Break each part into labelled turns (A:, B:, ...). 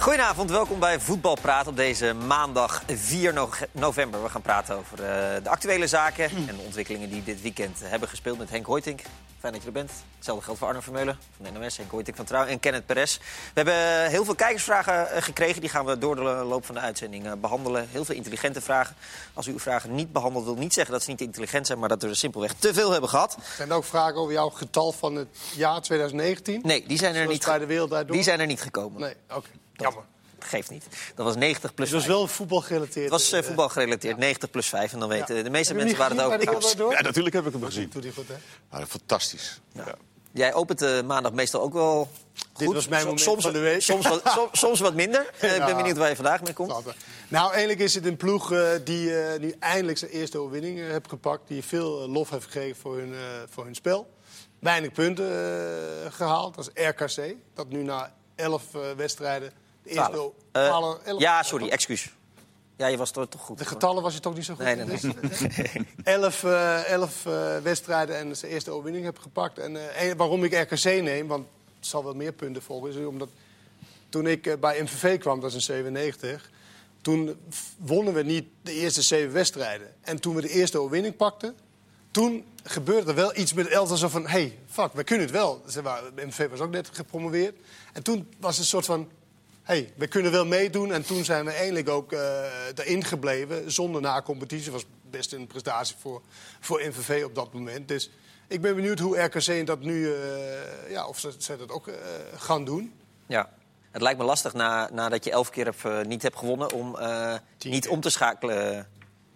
A: Goedenavond, welkom bij Voetbalpraat op deze maandag 4 no- november. We gaan praten over eh, de actuele zaken en de ontwikkelingen die dit weekend hebben gespeeld met Henk Hoytink. Fijn dat je er bent. Hetzelfde geldt voor Arno Vermeulen van de NOS, Henk Hoytink van Trouw en Kenneth Perez. We hebben heel veel kijkersvragen eh, gekregen. Die gaan we door de loop van de uitzending eh, behandelen. Heel veel intelligente vragen. Als u uw vragen niet behandelt, wil niet zeggen dat ze niet intelligent zijn... maar dat we er simpelweg te veel hebben gehad.
B: Zijn er ook vragen over jouw getal van het jaar 2019?
A: Nee, die zijn er,
B: Zoals
A: niet,
B: bij de wereld Door?
A: die zijn er niet gekomen.
B: Nee, oké. Jammer.
A: Geeft niet. Dat was 90 plus
B: Het was
A: 5.
B: wel voetbal gerelateerd.
A: Het was eh, voetbal gerelateerd, 90 plus 5. En dan weten
B: Ja.
A: de meeste mensen waar het
B: Draait
C: Ja, natuurlijk heb ik hem gezien.
B: Hij goed, hè?
C: Ja, fantastisch. Ja.
A: Jij opent de maandag meestal ook wel goed.
B: Dit was mijn moment
A: soms,
B: van de week.
A: Soms wat, soms, soms wat minder. Ik ben benieuwd waar je vandaag mee komt.
B: Nou, eigenlijk is het een ploeg eh, die eh, nu eindelijk zijn eerste overwinning heeft gepakt. Die veel lof heeft gekregen voor hun, eh, voor hun spel. Weinig punten eh, gehaald. Dat is RKC. Dat nu na 11 eh, wedstrijden de eerste...
A: Eh, ja, sorry, excuus. Ja, je was toch toch goed.
B: De getallen was je toch niet zo goed
A: Nee, nee,
B: dus? elf eh, elf eh, wedstrijden en zijn eerste overwinning heb gepakt. En waarom ik RKC neem, want het zal wel meer punten volgen... is omdat toen ik bij MVV kwam, dat is in 97... toen wonnen we niet de eerste zeven wedstrijden. En toen we de eerste overwinning pakten... toen gebeurde er wel iets met zo van... hé, hey, fuck, we kunnen het wel. Ze waren, MVV was ook net gepromoveerd. En toen was het een soort van hey, we kunnen wel meedoen. En toen zijn we eindelijk ook eh erin gebleven. Zonder na competitie. was best een prestatie voor, voor MVV op dat moment. Dus ik ben benieuwd hoe RKC dat nu... eh, ja, of ze, ze dat ook eh, gaan doen.
A: Ja. Het lijkt me lastig na, nadat je elf keer niet hebt gewonnen... om niet
B: keer.
A: om te schakelen.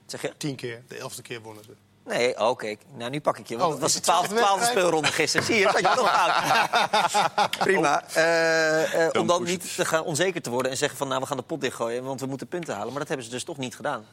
A: Zeg je?
B: Tien keer. De elfde keer wonnen ze.
A: Nee, oh, oké. Nou, nu pak ik je. Want
B: Oh,
A: het was de twaalfde, speelronde gisteren. Zie je, dat je toch fout. Prima. Eh, eh, om dan niet te gaan onzeker te worden en zeggen van... nou, we gaan de pot dichtgooien, want we moeten punten halen. Maar dat hebben ze dus toch niet gedaan.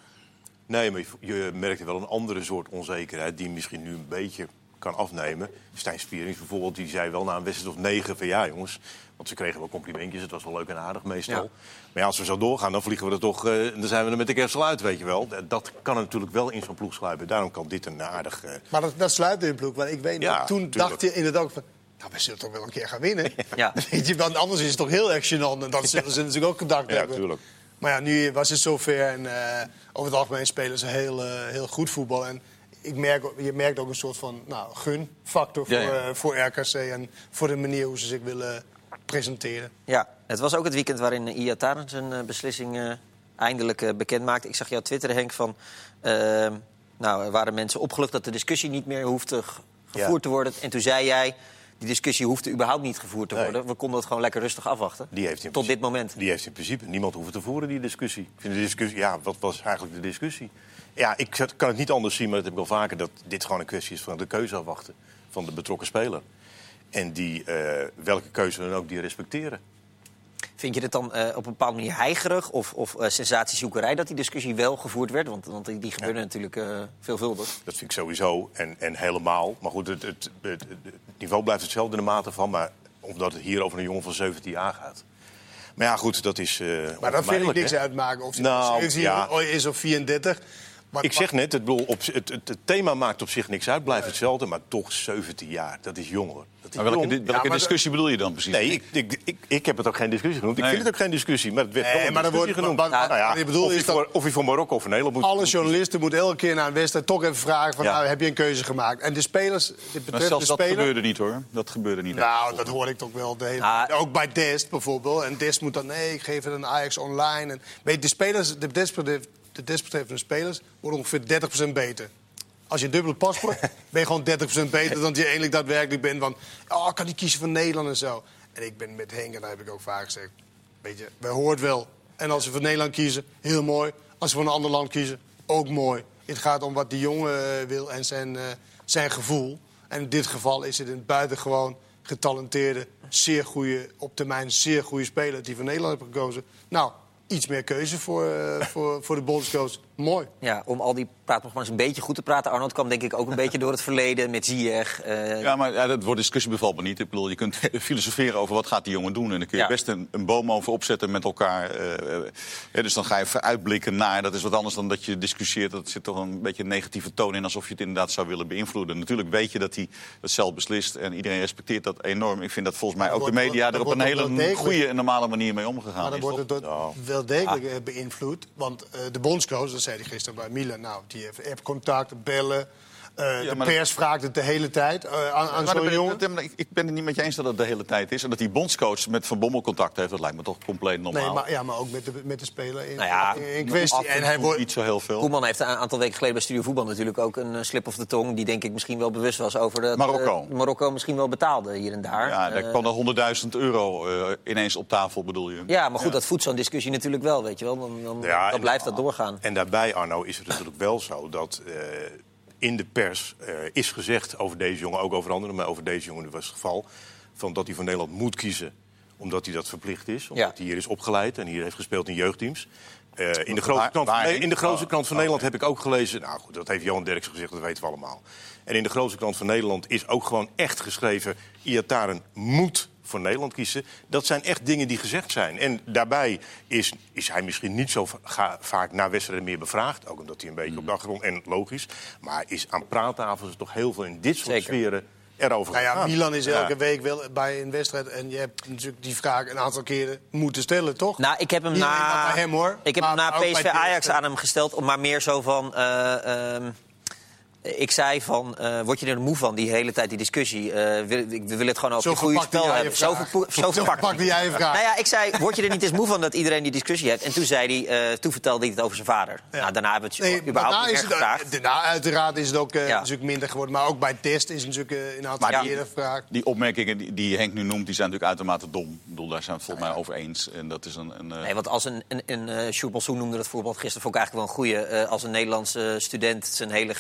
C: Nee, maar je, je merkte wel een andere soort onzekerheid... die misschien nu een beetje kan afnemen. Stijn Spierings bijvoorbeeld, die zei wel na een wedstrijd of negen... van ja, jongens, want ze kregen wel complimentjes. Het was wel leuk en aardig meestal.
A: Ja.
C: Maar ja, als we zo doorgaan, dan vliegen we er toch... eh, dan zijn we er met de kerstel uit, weet je wel. Dat- Dat kan natuurlijk wel in zo'n ploeg sluipen. Daarom kan dit een aardig... eh,
B: Maar dat, dat sluit in de ploeg. Want ik weet
C: Ja,
B: nog, toen
C: tuurlijk.
B: dacht je inderdaad van... Nou, we zullen toch wel een keer gaan winnen.
A: Ja.
B: Weet je, want anders is het toch heel erg gênant. En dat zullen ze natuurlijk ook gedacht
C: Ja,
B: hebben.
C: tuurlijk.
B: Maar ja, nu was het zover. En eh, over het algemeen spelen ze heel, eh, heel goed voetbal. En ik merk, je merkt ook een soort van nou, gunfactor voor,
C: Ja, ja.
B: eh, voor RKC. En voor de manier hoe ze zich willen presenteren.
A: Ja, het was ook het weekend waarin Iataren zijn eh, beslissing eh, eindelijk eh, bekend maakte. Ik zag jou twitteren, Henk, van... eh, nou, er waren mensen opgelucht dat de discussie niet meer hoefde ge- gevoerd
C: Ja.
A: te worden. En toen zei jij, die discussie hoefde überhaupt niet gevoerd te
C: Nee.
A: worden. We konden het gewoon lekker rustig afwachten.
C: Die heeft in
A: Tot dit
C: principe-
A: moment.
C: Die heeft in principe niemand hoeven te voeren, die discussie. Ik vind de discussie, ja, wat was eigenlijk de discussie? Ja, ik kan het niet anders zien, maar dat heb ik al vaker... dat dit gewoon een kwestie is van de keuze afwachten van de betrokken speler. En die, eh, welke keuze dan ook, die respecteren.
A: Vind je het dan eh, op een bepaalde manier heigerig of, of eh, sensatiezoekerij... dat die discussie wel gevoerd werd? Want, want die, die gebeurde natuurlijk eh, veelvuldig.
C: Dat vind ik sowieso en, en helemaal. Maar goed, het, het, het, het niveau blijft hetzelfde in de mate van... maar omdat het hier over een jongen van 17 jaar gaat. Maar ja, goed, dat is eh
B: Maar dan vind ik niks
C: hè?
B: uitmaken of hij
C: Nou,
B: 17
C: ja.
B: is of 34. Maar,
C: Ik zeg net, het, bedoel, op, het, het, het thema maakt op zich niks uit, blijft hetzelfde. Maar toch 17 jaar, dat is jong hoor. Dat is
D: Maar welke,
B: maar
D: discussie bedoel je dan precies?
C: Nee, ik, ik, ik, ik heb het ook geen discussie genoemd. Ik vind het ook geen discussie, maar het werd
B: Nee, maar
C: discussie
B: wordt-
C: genoemd. nou ja,
B: wat ik bedoel
C: of,
B: is
C: je
B: dat-
C: voor, of je voor Marokko of Nederland moet...
B: alle journalisten moeten elke keer na een wedstrijd toch even vragen van...
C: Ja.
B: Nou, heb je een keuze gemaakt? En de spelers, dit
D: Maar
B: betreft
D: zelfs
B: de
D: dat
B: speler...
D: gebeurde niet hoor. Dat gebeurde niet.
B: Nou, dat hoor ik toch wel. De hele...
A: Ah.
B: Ook bij Dest bijvoorbeeld. En Dest moet dan, nee, ik geef het aan Ajax online. En, weet je, de spelers, de de desbetreffende spelers worden ongeveer 30% beter. Als je een dubbele paspoort, ben je gewoon 30% beter dan je eigenlijk daadwerkelijk bent. Van, oh, kan niet kiezen voor Nederland en zo. En ik ben met Henk, en dat heb ik ook vaak gezegd. Weet je, wij hoort wel. En als ze voor Nederland kiezen, heel mooi. Als ze voor een ander land kiezen, ook mooi. Het gaat om wat die jongen eh, wil en zijn, eh, zijn gevoel. En in dit geval is het een buitengewoon getalenteerde, zeer goede, op termijn zeer goede speler die voor Nederland heeft gekozen. Nou, iets meer keuze voor, eh, voor, voor de bondscoach mooi.
A: Ja, om al die praatprogramma's een beetje goed te praten. Arnold kwam denk ik ook een beetje door het verleden met Ziyech. eh,
D: Ja, maar ja, dat wordt discussie bevalt me niet. Ik bedoel, je kunt filosoferen over wat gaat die jongen doen. En dan kun je
A: Ja.
D: best een, een boom over opzetten met elkaar. eh, eh, ja, dus dan ga je uitblikken naar. Dat is wat anders dan dat je discussieert. Dat zit toch een beetje een negatieve toon in. Alsof je het inderdaad zou willen beïnvloeden. Natuurlijk weet je dat hij het zelf beslist. En iedereen respecteert dat enorm. Ik vind dat volgens mij ook de media er op een hele goede en normale manier mee omgegaan.
B: Maar dan
D: is,
B: wordt het wel degelijk beïnvloed. Want eh, de bondscoach, dat zei gisteren bij Milan... nou, die heeft appcontact, bellen. Eh, de
D: maar dat-
B: pers vraagt het de hele tijd eh, aan, aan zo'n
D: ik-
B: jongen.
D: dat- ik, ik ben het niet met je eens dat het de hele tijd is. En dat die bondscoach met Van Bommel contact heeft, dat lijkt me toch compleet normaal.
B: Nee, maar, ja, maar ook met de, met de speler in,
A: Nou ja,
B: in, in kwestie. En hij wordt,
D: niet zo heel veel.
A: Koeman heeft een aantal weken geleden bij Studio Voetbal natuurlijk ook een eh, slip of de tong. Die denk ik misschien wel bewust was over dat
D: Marokko.
A: eh, Marokko misschien wel betaalde hier en daar.
D: Ja, daar kwam er 100.000 euro eh, ineens op tafel, bedoel je?
A: ja, maar goed, dat voedt zo'n discussie natuurlijk wel, weet je wel. Dan, dan,
C: Ja,
A: dan
C: en-
A: blijft dat doorgaan.
C: En daarbij, Arno, is het natuurlijk wel zo dat eh, in de pers eh, is gezegd over deze jongen, ook over anderen, maar over deze jongen was het geval, van dat hij voor Nederland moet kiezen omdat hij dat verplicht is. Omdat
A: Ja.
C: hij hier is opgeleid en hier heeft gespeeld in jeugdteams. Eh, in, de grootste krant, van, in de grootste krant van. Nederland heb ik ook gelezen... Nou goed, dat heeft Johan Derks gezegd, dat weten we allemaal. En in de grootste krant van Nederland is ook gewoon echt geschreven... Iataren moet voor Nederland kiezen. Dat zijn echt dingen die gezegd zijn. En daarbij is, is hij misschien niet zo ga- vaak na wedstrijden meer bevraagd. Ook omdat hij een beetje op de achtergrond, en logisch. Maar is aan praattafels toch heel veel in dit soort
A: Zeker.
C: sferen erover
B: nou ja,
C: gegaan.
B: Milan is elke
C: Ja.
B: week wel bij een wedstrijd. En je hebt natuurlijk die vraag een aantal keren moeten stellen, toch?
A: Nou, ik heb hem
B: Niet
A: na,
B: hem, hoor.
A: Ik heb hem na PSV. Ajax aan hem gesteld, maar meer zo van. eh, ehm, ik zei van, eh, word je er moe van, die hele tijd die discussie? Eh, wil- we willen het gewoon over het goede spel hebben. Zo,
B: vraag.
A: verpo- zo verpakt.
B: verpakte jij vraag.
A: Nou ja, ik zei, word je er niet eens moe van dat iedereen die discussie heeft? En toen, zei hij, eh, toen vertelde hij het over zijn vader. Nou, daarna hebben we het
B: Nee,
A: überhaupt niet gevraagd.
B: daarna uiteraard is het ook eh,
A: Ja.
B: natuurlijk minder geworden. Maar ook bij test is het natuurlijk eh, een aantal
D: Maar die-
B: keren gevraagd.
D: Die opmerkingen die, die Henk nu noemt, die zijn natuurlijk uitermate dom. Ik bedoel, daar zijn we het volgens mij over eens. En dat is een... een eh,
A: Nee, want als een, een, een uh, Sjoerd Balsoen noemde dat voorbeeld gisteren, vond ik eigenlijk wel een goede. eh, als een Nederlandse student zijn hele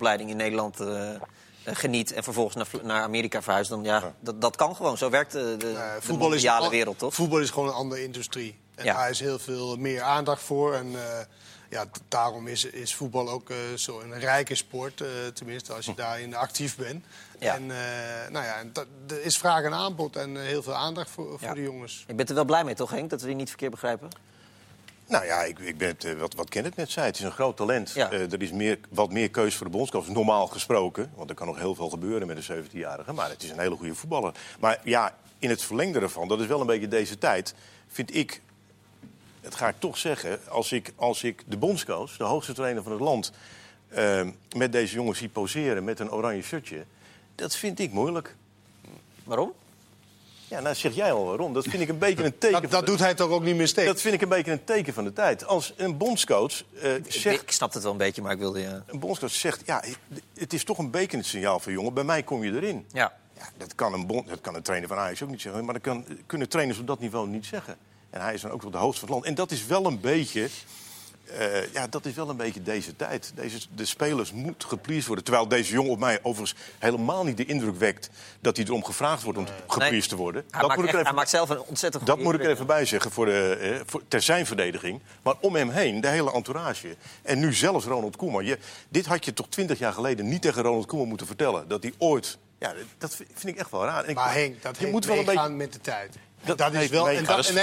A: geneeskundeopleiding in Nederland eh, eh, geniet en vervolgens naar, naar Amerika verhuist, dan ja, Dat, dat kan gewoon. Zo werkt de, de,
B: Eh,
A: de
B: is, al-
A: wereld, toch?
B: voetbal is gewoon een andere industrie. En
A: Ja.
B: daar is heel veel meer aandacht voor. En ja, daarom is, is voetbal ook eh, zo een rijke sport. tenminste, als je daarin actief bent.
A: Ja.
B: En nou ja, en er is vraag en aanbod en heel veel aandacht voor, voor
A: Ja.
B: de jongens.
A: Je bent er wel blij mee, toch, Henk? Dat we die niet verkeerd begrijpen?
C: Nou ja, ik, ik ben het, eh, wat, wat Kenneth net zei. Het is een groot talent.
A: Ja.
C: Eh, er is meer, wat meer keus voor de bondscoach, normaal gesproken. Want er kan nog heel veel gebeuren met een 17-jarige. Maar het is een hele goede voetballer. Maar ja, in het verlengde ervan, dat is wel een beetje deze tijd... vind ik, dat ga ik toch zeggen... als ik, als ik de bondscoach, de hoogste trainer van het land... eh, met deze jongens zie poseren met een oranje shirtje... dat vind ik moeilijk.
A: Waarom?
C: Ja, nou zeg jij al waarom. Dat vind ik een beetje een teken...
B: Dat,
C: van
B: dat
C: de-
B: doet hij toch ook niet meer steeds?
C: dat vind ik een beetje een teken van de tijd. Als een bondscoach eh,
A: Ik,
C: zegt...
A: ik snap het wel een beetje, maar ik wilde je...
C: Een bondscoach zegt, ja, het is toch een beetje het signaal van jongen. Bij mij kom je erin.
A: Ja.
C: Ja, dat, kan een bond, dat kan een trainer van Ajax ook niet zeggen. Maar dat kan, kunnen trainers op dat niveau niet zeggen. En hij is dan ook wel de hoogste van het land. En dat is wel een beetje... eh, ja, dat is wel een beetje deze tijd. Deze, de spelers moeten gepleased worden. Terwijl deze jongen op mij overigens helemaal niet de indruk wekt... dat hij erom gevraagd wordt om gepleased
A: Nee.
C: te worden.
A: Hij,
C: dat
A: maakt
C: moet ik
A: echt-
C: er
A: hij
C: even,
A: maakt zelf een ontzettend
C: dat moet ik er even bij zeggen voor de, eh, voor, ter zijn verdediging. Maar om hem heen, de hele entourage. En nu zelfs Ronald Koeman. Je, dit had je toch twintig jaar geleden niet tegen Ronald Koeman moeten vertellen. Dat hij ooit... Ja, dat vind ik echt wel raar. En ik-
B: Maar Henk, dat
C: je
B: heeft
C: moet wel een
B: meegaan
C: beetje...
B: met de tijd.
C: Dat
B: Dat, is wel, en dat,
D: is- is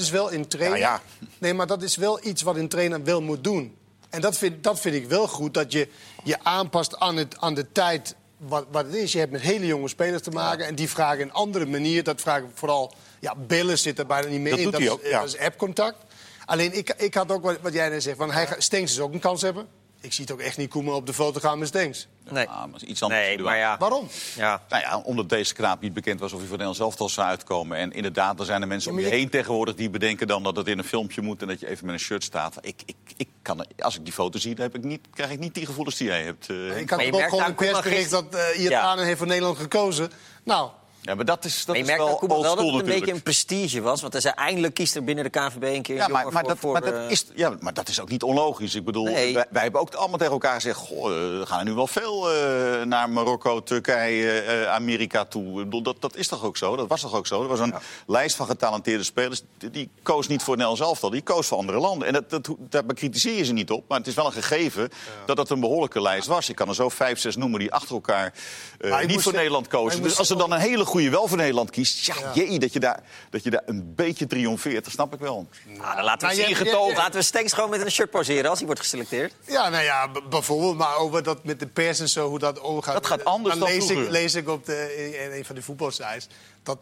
B: is wel in trainen.
C: Ja, ja.
B: Nee, maar dat is wel iets wat een trainer wel moet doen. En dat vind, dat vind ik wel goed, dat je je aanpast aan, het, aan de tijd wat, wat het is. Je hebt met hele jonge spelers te maken en die vragen een andere manier. Dat vragen vooral, ja, bellen zit er bijna niet meer
C: Dat
B: in.
C: doet
B: dat,
C: hij
B: is,
C: ook, ja.
B: dat is appcontact. Alleen ik, ik had ook wat, wat jij net zegt, van hij gaat Stenks dus ook een kans hebben. Ik zie het ook echt niet Koeman op de foto gaan met Stenks.
A: Nee,
D: ah, maar iets anders
A: nee maar ja.
B: Waarom?
A: ja.
D: Nou ja, omdat deze knaap niet bekend was of hij voor Nederland zelf zou uitkomen. En inderdaad, er zijn er mensen
B: Ja,
D: om je
B: je-
D: heen tegenwoordig die bedenken dan dat het in een filmpje moet en dat je even met een shirt staat. Ik, ik, ik kan, als ik die foto zie, dan heb ik niet, krijg ik niet die gevoelens die jij hebt. eh.
B: Ik had
A: Maar je
B: ook
A: merkt
B: gewoon een persbericht dat uh, Iataren heeft voor Nederland gekozen. Nou,
D: Ja, maar dat is, dat
A: Maar je
D: is
A: merkt
D: wel
A: wel dat het een beetje een prestige was. Want hij zei, eindelijk kiest er binnen de KNVB een keer
D: Ja, maar, maar,
A: voor...
D: dat,
A: voor,
D: maar, dat
A: eh,
D: is, ja, maar dat is ook niet onlogisch. Ik bedoel,
A: Nee.
D: wij, wij hebben ook allemaal tegen elkaar gezegd... Goh, eh, we gaan er nu wel veel eh, naar Marokko, Turkije, eh, Amerika toe. Ik bedoel, dat, dat is toch ook zo? Dat was toch ook zo? Er was een lijst van getalenteerde spelers. Die, koos niet voor Nederlands elftal, die koos voor andere landen. En dat, dat, daar bekritiseer je ze niet op. Maar het is wel een gegeven dat dat een behoorlijke lijst was. Je kan er zo vijf, zes noemen die achter elkaar eh, niet voor
B: zeggen-
D: Nederland kozen. Dus als er dan een hele goede wel voor Nederland kiest... Ja,
B: Ja.
D: jee, dat je, daar, dat je daar een beetje triomfeert, dat snap ik wel.
A: Ah, dan laten we
B: je-
A: Laten we Stenks gewoon met een shirt poseren als hij wordt geselecteerd.
B: Ja, nou ja, bijvoorbeeld, maar over dat met de pers en zo, hoe dat omgaat.
D: Dat gaat anders
B: dan
D: dan
B: lees ik, lees ik op de, in een van de voetbalsites dat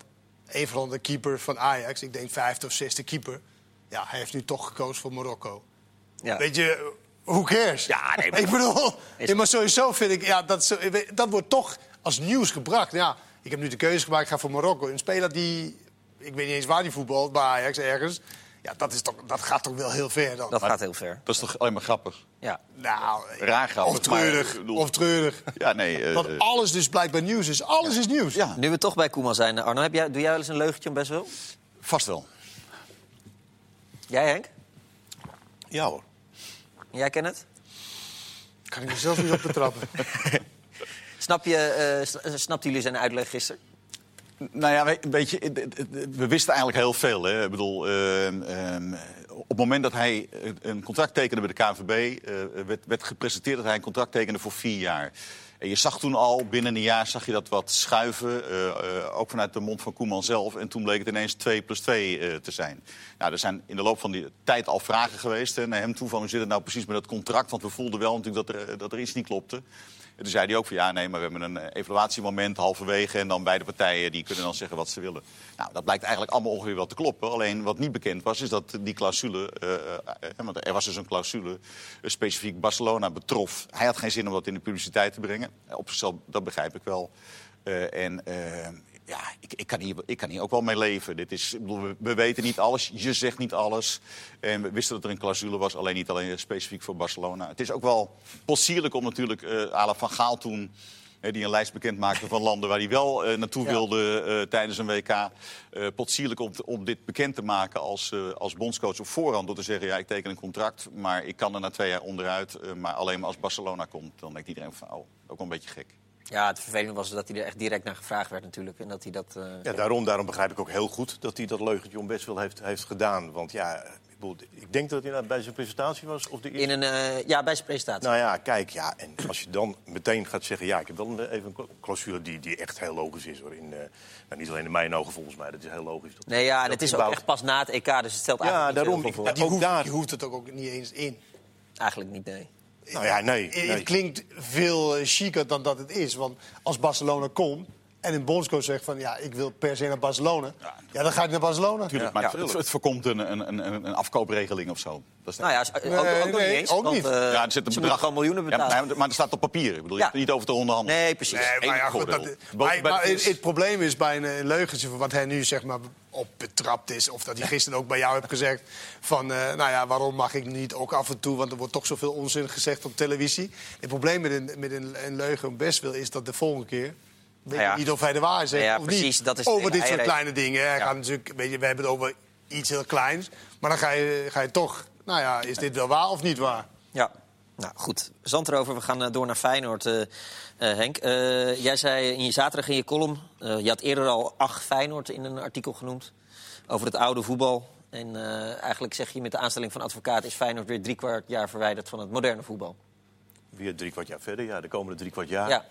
B: een van de keeper van Ajax, ik denk vijfde of zesde keeper, ja, hij heeft nu toch gekozen voor Marokko.
A: Ja.
B: Weet je, who cares?
A: Ja, nee, maar-
B: ik bedoel,
A: Is-
B: ja, maar sowieso vind ik, ja, dat, zo- dat wordt toch als nieuws gebracht. Ja, ik heb nu de keuze gemaakt, ik ga voor Marokko. Een speler die, ik weet niet eens waar die voetbalt, bij Ajax ergens. Ja, dat, is toch, dat gaat toch wel heel ver dan.
A: Dat gaat heel ver.
D: Dat is toch alleen maar grappig?
A: Ja.
B: Nou,
D: Raar grappig,
B: Of treurig.
D: maar,
B: Of treurig.
D: Ja, nee. eh,
B: Dat
D: eh,
B: alles dus blijkbaar nieuws is. Alles is nieuws.
D: ja,
A: Nu we toch bij Koeman zijn, Arno, heb jij, doe jij wel eens een leugentje om best wel?
D: vast wel.
A: Jij, Henk?
C: Ja hoor.
A: Jij kent het?
B: Kan ik mezelf niet op betrappen.
A: Snap je, eh, eh, snapten jullie zijn uitleg gisteren?
D: Nou ja, we- weet het- we wisten eigenlijk heel veel. Hè. Ik bedoel, ehm, ehm, op het moment dat hij eh, een contract tekende bij de KNVB... eh, werd, werd gepresenteerd dat hij een contract tekende voor vier jaar. En je zag toen al, binnen een jaar zag je dat wat schuiven. eh, eh, ook vanuit de mond van Koeman zelf. En toen bleek het ineens 2 plus 2 eh, te zijn. Nou, er zijn in de loop van die tijd al vragen geweest hè, naar hem toe... van hoe zit het nou precies met dat contract? Want we voelden wel natuurlijk dat er, eh, dat er iets niet klopte. En toen zei hij ook van ja, nee, maar we hebben een eh, evaluatiemoment halverwege... en dan beide partijen die kunnen dan zeggen wat ze willen. Nou, dat blijkt eigenlijk allemaal ongeveer wel te kloppen. Alleen wat niet bekend was, is dat die clausule... eh, eh, want er was dus een clausule specifiek Barcelona betrof. Hij had geen zin om dat in de publiciteit te brengen. Op zichzelf, dat begrijp ik wel. En... ja, ik, ik, kan hier, ik kan hier ook wel mee leven. Dit is, we, we weten niet alles, je zegt niet alles. En we wisten dat er een clausule was, alleen niet alleen specifiek voor Barcelona. Het is ook wel possierlijk om natuurlijk, Ala van Gaal toen... die een lijst bekend maakte van landen waar hij wel eh, naartoe wilde eh, tijdens een WK. eh potsierlijk om, om dit bekend te maken als, als bondscoach op voorhand. Door te zeggen, ja, ik teken een contract, maar ik kan er na twee jaar onderuit. maar alleen maar als Barcelona komt, dan denkt iedereen van, oh, ook wel een beetje gek.
A: Ja, het vervelende was dat hij er echt direct naar gevraagd werd natuurlijk. En dat hij dat... eh,
C: Ja, daarom, daarom begrijp ik ook heel goed dat hij dat leugentje om best wel heeft, heeft gedaan. Want ja, ik, bedoel, ik denk dat het inderdaad bij zijn presentatie was. Of de eerste...
A: in een, eh, ja, bij zijn presentatie.
C: Nou ja, kijk, ja, en als je dan meteen gaat zeggen... ja, ik heb wel een, even een clausule die, die echt heel logisch is. Hoor. In, eh, nou, niet alleen in mijn ogen volgens mij, dat is heel logisch. Dat,
A: nee, ja, en het is ook echt pas na het EK, dus het stelt
C: Ja,
A: eigenlijk
C: daarom,
A: niet
C: ik-
A: zoveel voor.
B: Die hoeft,
C: daar-
B: hoeft het ook, ook niet eens in.
A: Eigenlijk niet, nee.
C: Nou ja, nee.
B: Het-
C: nee.
B: Klinkt veel eh, chiquer dan dat het is. Want als Barcelona komt en een bondscoach zegt van... ja, ik wil per se naar Barcelona. Ja, dan ga ik naar Barcelona.
D: Tuurlijk, maar het, het voorkomt een, een, een, een afkoopregeling of zo. Dat is
A: Nou ja, ook, ook,
B: nee,
A: niet eens.
B: ook
A: want,
B: niet.
A: eh,
D: ja, er zit een bedrag
A: gewoon miljoenen
D: Ja,
A: betalen.
D: maar, maar er staat op papier. Ik bedoel, je hebt er niet over te onderhandelen.
A: Nee, precies.
B: Nee, maar ja, goed, dat, maar, maar het, het probleem is bij een, een leugentje van wat hij nu zeg maar, op betrapt is... of dat hij gisteren ook bij jou heeft gezegd van... eh, nou ja, waarom mag ik niet ook af en toe... want er wordt toch zoveel onzin gezegd op televisie. Het probleem met een, met een, een leugen om best wil is dat de volgende keer... Weet
A: ja.
B: niet of hij de waarheid zegt
A: Ja,
B: of
A: precies,
B: niet.
A: dat is
B: over dit soort kleine dingen. Hij
A: Ja.
B: gaat natuurlijk, weet je, we hebben het over iets heel kleins. Maar dan ga je, ga je toch... Nou ja, is dit wel waar of niet waar?
A: Ja, nou goed. Zand erover. We gaan eh, door naar Feyenoord, eh, eh, Henk. Eh, jij zei in je zaterdag in je column... eh, je had eerder al acht Feyenoord in een artikel genoemd... over het oude voetbal. En eh, eigenlijk zeg je met de aanstelling van advocaat... is Feyenoord weer drie kwart jaar verwijderd van het moderne voetbal.
C: Weer drie kwart jaar verder, ja, de komende drie kwart jaar
A: Ja.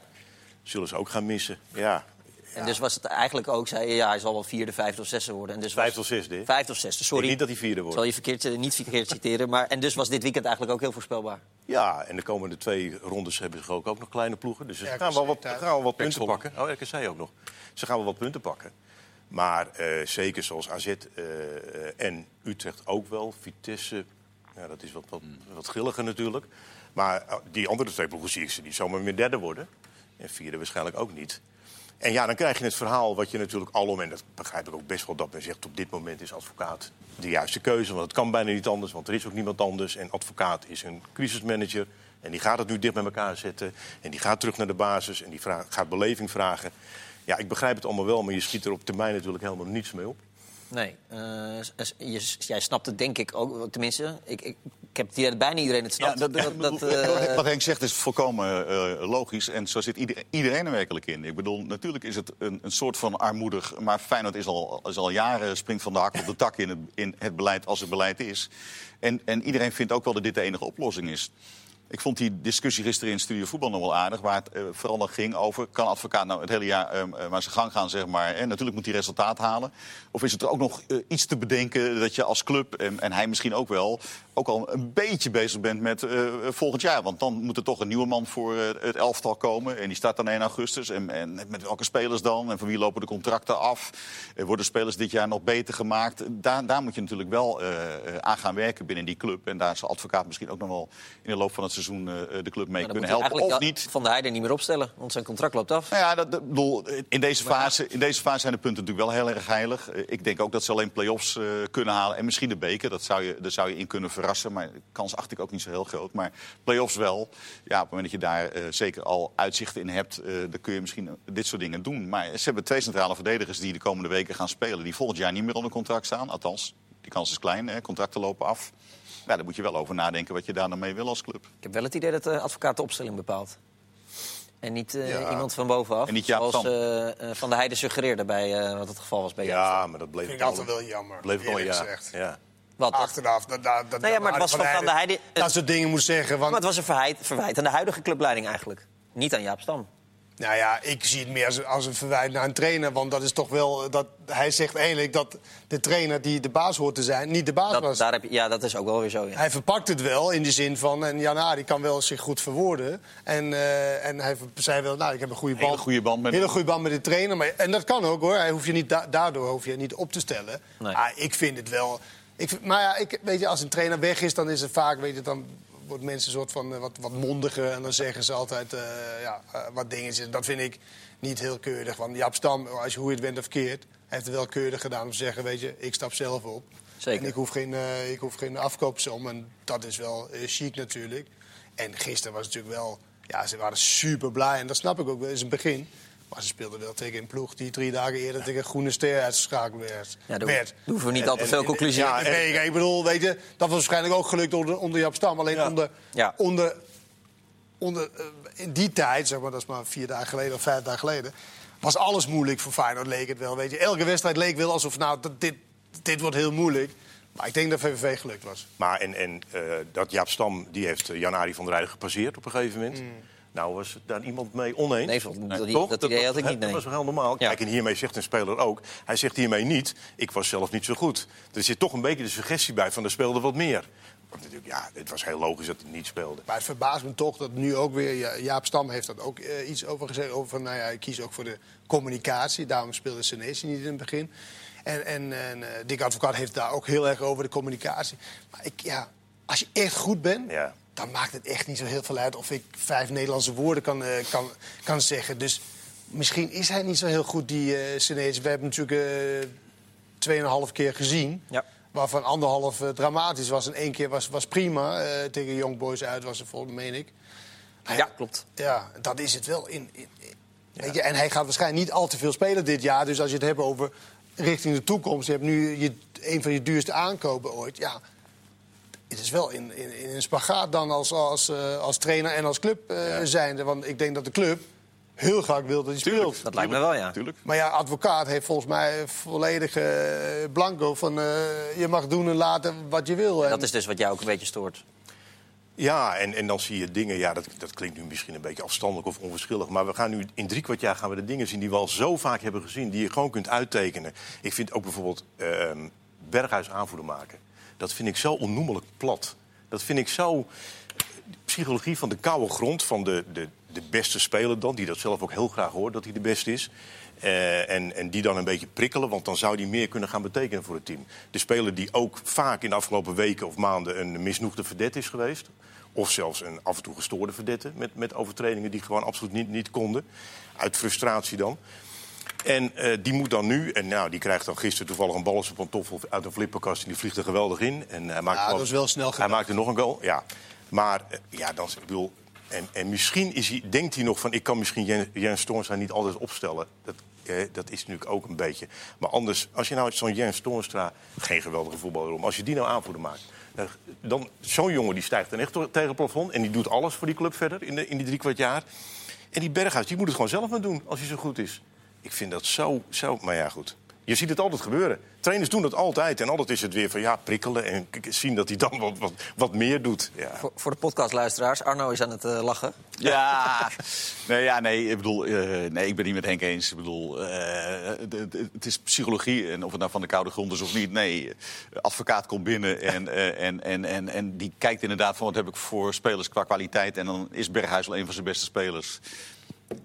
C: Zullen ze ook gaan missen. Ja,
A: En dus was het eigenlijk ook, zei je, ja, hij zal wel vierde, vijfde of zesde worden. En dus
C: vijfde of zesde.
A: Vijfde of zesde,
C: Ik
A: sorry.
C: denk niet dat hij vierde
A: Ik
C: wordt.
A: zal je verkeerd, eh, niet verkeerd citeren. Maar, en dus was dit weekend eigenlijk ook heel voorspelbaar.
C: Ja, en de komende twee rondes hebben ze ook, ook nog kleine ploegen. Dus ze
B: RKC
C: gaan wel wat, gaan wel wat punten pakken. Oh, RKC ook nog. Ze gaan wel wat punten pakken. Maar eh, zeker zoals AZ eh, en Utrecht ook wel. Vitesse, ja, dat is wat, wat, wat grilliger natuurlijk. Maar die andere twee ploegen zie ik ze niet zomaar meer derde worden. En vierde waarschijnlijk ook niet. En ja, dan krijg je het verhaal wat je natuurlijk alom... en dat begrijp ik ook best wel dat men zegt... op dit moment is advocaat de juiste keuze. Want het kan bijna niet anders, want er is ook niemand anders. En advocaat is een crisismanager. En die gaat het nu dicht bij elkaar zetten. En die gaat terug naar de basis en die vraagt, gaat beleving vragen. Ja, ik begrijp het allemaal wel, maar je schiet er op termijn natuurlijk helemaal niets mee op.
A: Nee, eh, je, jij snapt het denk ik ook. Tenminste, ik, ik, ik heb het idee dat bijna iedereen het snapt. dat, dat, dat, eh,
D: Wat Henk zegt is volkomen eh, logisch. En zo zit ieder- iedereen er werkelijk in. Ik bedoel, natuurlijk is het een, een soort van armoedig. Maar Feyenoord is al, is al jaren springt van de hak op de tak in het, in het beleid als het beleid is. En, en iedereen vindt ook wel dat dit de enige oplossing is. Ik vond die discussie gisteren in Studio Voetbal nog wel aardig. Waar het eh, vooral nog ging over... kan advocaat nou het hele jaar eh, maar zijn gang gaan, zeg maar. En natuurlijk moet hij resultaat halen. Of is het er ook nog eh, iets te bedenken dat je als club... En hij misschien ook wel... ook al een beetje bezig bent met eh, volgend jaar. Want dan moet er toch een nieuwe man voor eh, het elftal komen. En die start dan 1 augustus. En, en met welke spelers dan? En van wie lopen de contracten af? Eh, worden spelers dit jaar nog beter gemaakt? Daar, daar moet je natuurlijk wel aan gaan werken binnen die club. En daar zal advocaat misschien ook nog wel in de loop van het seizoen de club mee kunnen helpen. Of niet.
A: Van de Heide niet meer opstellen, want zijn contract loopt af.
D: Nou ja, dat, dat- bedoel, in, deze fase, in deze fase zijn de punten natuurlijk wel heel erg heilig. Ik denk ook dat ze alleen play-offs kunnen halen. En misschien de beker, dat zou je, daar zou je in kunnen verrassen. Maar de kans acht ik ook niet zo heel groot. Maar play-offs wel. Ja, op het moment dat je daar eh, zeker al uitzichten in hebt... eh, dan kun je misschien eh, dit soort dingen doen. Maar ze hebben twee centrale verdedigers die de komende weken gaan spelen... die volgend jaar niet meer onder contract staan. Althans, die kans is klein, hè, contracten lopen af. Ja, daar moet je wel over nadenken wat je daar dan mee wil als club.
A: Ik heb wel het idee dat de advocaat de opstelling bepaalt. En niet eh,
B: Ja.
A: iemand van bovenaf.
D: En niet Jaap
A: zoals eh, eh, Van de Heide suggereerde bij eh, wat het geval was bij.
C: Ja, maar dat bleef
B: vind
C: het
B: ik altijd wel jammer.
C: Bleef wel, ja. ja.
A: Wat? dat-
B: Achteraf. Dat, dat, dat,
A: Nou ja, maar het was van Van der Heijden-
B: Dat soort dingen moet zeggen. Want,
A: Maar het was een verwijt, verwijt aan de huidige clubleiding eigenlijk. Niet aan Jaap Stam.
B: Nou ja, ik zie het meer als, als een verwijt naar een trainer. Want dat is toch wel. Dat, hij zegt eigenlijk dat de trainer die de baas hoort te zijn, niet de baas
A: Dat,
B: was.
A: daar heb je, ja, dat is ook wel weer zo. Ja.
B: Hij verpakt het wel in de zin van. En Jan die kan wel zich goed verwoorden. En, eh, en hij zei wel, nou, ik heb een goede
D: Hele
B: band.
D: goede band met-
B: hele goede band met de trainer. Maar, en dat kan ook hoor. Hij hoef je niet, da- daardoor hoef je niet op te stellen.
A: Nee.
B: Maar ik vind het wel. Ik, maar ja, ik, weet je, als een trainer weg is, dan is het vaak, weet je, dan wordt mensen een soort van eh, wat, wat mondiger. En dan zeggen ze altijd eh, ja, eh, wat dingen. Dat vind ik niet heel keurig. Want Jaap Stam, als je hoe je het bent of verkeerd, heeft het wel keurig gedaan om te zeggen, weet je, ik stap zelf op.
A: Zeker.
B: En ik hoef geen, ik hoef geen afkoopsom. En dat is wel chic natuurlijk. En gisteren was het natuurlijk wel... Ja, ze waren super blij. En dat snap ik ook wel in het begin. Maar ze speelden wel tegen een ploeg die drie dagen eerder tegen Groene Ster uitgeschakeld werd.
A: Ja, daar
B: werd.
A: hoeven we niet al te veel conclusies
B: Ja,
A: aan.
B: nee, ik bedoel, weet je, dat was waarschijnlijk ook gelukt onder, onder Jap Stam. Alleen
C: Ja.
B: onder,
A: Ja.
B: onder, onder eh, in die tijd, zeg maar, dat is maar vier dagen geleden of vijf dagen geleden... was alles moeilijk voor Feyenoord, leek het wel. Weet je. Elke wedstrijd leek wel alsof, nou, dit, dit wordt heel moeilijk. Maar ik denk dat VVV gelukt was.
C: Maar en, en eh, dat Jaap Stam, die heeft eh, Jan-Arie van der Rijden gepasseerd op een gegeven moment. Nou, was daar iemand mee oneens?
A: Nee, dat-
C: Toch?
A: dat idee had ik niet,
C: Dat
A: nee.
C: was wel heel normaal.
A: Ja.
C: Kijk, en hiermee zegt een speler ook. Hij zegt hiermee niet, ik was zelf niet zo goed. Er zit toch een beetje de suggestie bij van, er speelde wat meer. Want natuurlijk, ja, het was heel logisch dat hij niet speelde.
B: Maar het verbaast me toch dat nu ook weer... Ja, Jaap Stam heeft dat ook eh, iets over gezegd. Over van, nou ja, ik kies ook voor de communicatie. Daarom speelde Senesi niet in het begin. En, en, en eh, Dick Advocaat heeft daar ook heel erg over de communicatie. Maar ik, ja, als je echt goed bent...
C: Ja.
B: Dan maakt het echt niet zo heel veel uit... of ik vijf Nederlandse woorden kan, eh, kan, kan zeggen. Dus misschien is hij niet zo heel goed, die Senesi. We hebben natuurlijk eh, tweeënhalf keer gezien...
A: Ja.
B: Waarvan anderhalf dramatisch was en één keer was, was prima. tegen Young Boys uit was het volgens meen ik.
A: Ja, klopt.
B: Ja, dat is het wel. In, in, in- weet je, en hij gaat waarschijnlijk niet al te veel spelen dit jaar. Dus als je het hebt over richting de toekomst... je hebt nu je, een van je duurste aankopen ooit. Ja, het is wel in, in, in een spagaat dan als, als, eh, als trainer en als club eh, zijnde. Want ik denk dat de club heel graag wil dat hij speelt.
A: Dat lijkt me wel, ja.
D: Tuurlijk.
B: Maar ja, advocaat heeft volgens mij volledig eh, blanco van... eh, je mag doen en laten wat je wil. En-
A: Dat is dus wat jou ook een beetje stoort.
C: Ja, en, en dan zie je dingen, ja, dat, dat klinkt nu misschien een beetje afstandelijk of onverschillig. Maar we gaan nu in drie kwart jaar gaan we de dingen zien die we al zo vaak hebben gezien, die je gewoon kunt uittekenen. Ik vind ook bijvoorbeeld ehm Berghuis aanvoerder maken. Dat vind ik zo onnoemelijk plat. Dat vind ik zo. Psychologie van de koude grond, van de, de, de beste speler dan, die dat zelf ook heel graag hoort dat hij de beste is. Eh, en, en die dan een beetje prikkelen, want dan zou die meer kunnen gaan betekenen voor het team. De speler die ook vaak in de afgelopen weken of maanden een misnoegde verdette is geweest. Of zelfs een af en toe gestoorde verdette met, met overtredingen die gewoon absoluut niet, niet konden. Uit frustratie dan. En eh, die moet dan nu, en nou, die krijgt dan gisteren toevallig een bal op uit een flipperkast. En die vliegt er geweldig in. En hij maakt
B: Ja, dat is wel snel
C: Hij
B: gedaan.
C: maakt er nog een goal, ja. Maar eh, ja, dan, ik bedoel, en, en misschien is hij, denkt hij nog van... ik kan misschien Jen- Jens Toornstra niet altijd opstellen. Dat, hè, dat is natuurlijk ook een beetje. Maar anders, als je nou zo'n Jens Toornstra, geen geweldige voetballer om, als je die nou aanvoerder maakt. dan- Dan, zo'n jongen die stijgt dan echt tegen het plafond. En die doet alles voor die club verder in, de, in die drie kwart jaar. En die Berghuis, die moet het gewoon zelf maar doen als hij zo goed is. Ik vind dat zo, zo... Maar ja, goed. Je ziet het altijd gebeuren. Trainers doen dat altijd. En altijd is het weer van ja, prikkelen en zien dat hij dan wat, wat, wat meer doet. Ja.
A: Voor, voor de podcastluisteraars, Arno is aan het eh, lachen.
D: Ja, nee, ja, nee, ik bedoel, eh, nee, ik ben niet met Henk eens. Ik bedoel, eh, het is psychologie en of het nou van de koude grond is of niet. Nee, advocaat komt binnen en, eh, en, en, en, en die kijkt inderdaad van wat heb ik voor spelers qua kwaliteit. En dan is Berghuis wel een van zijn beste spelers.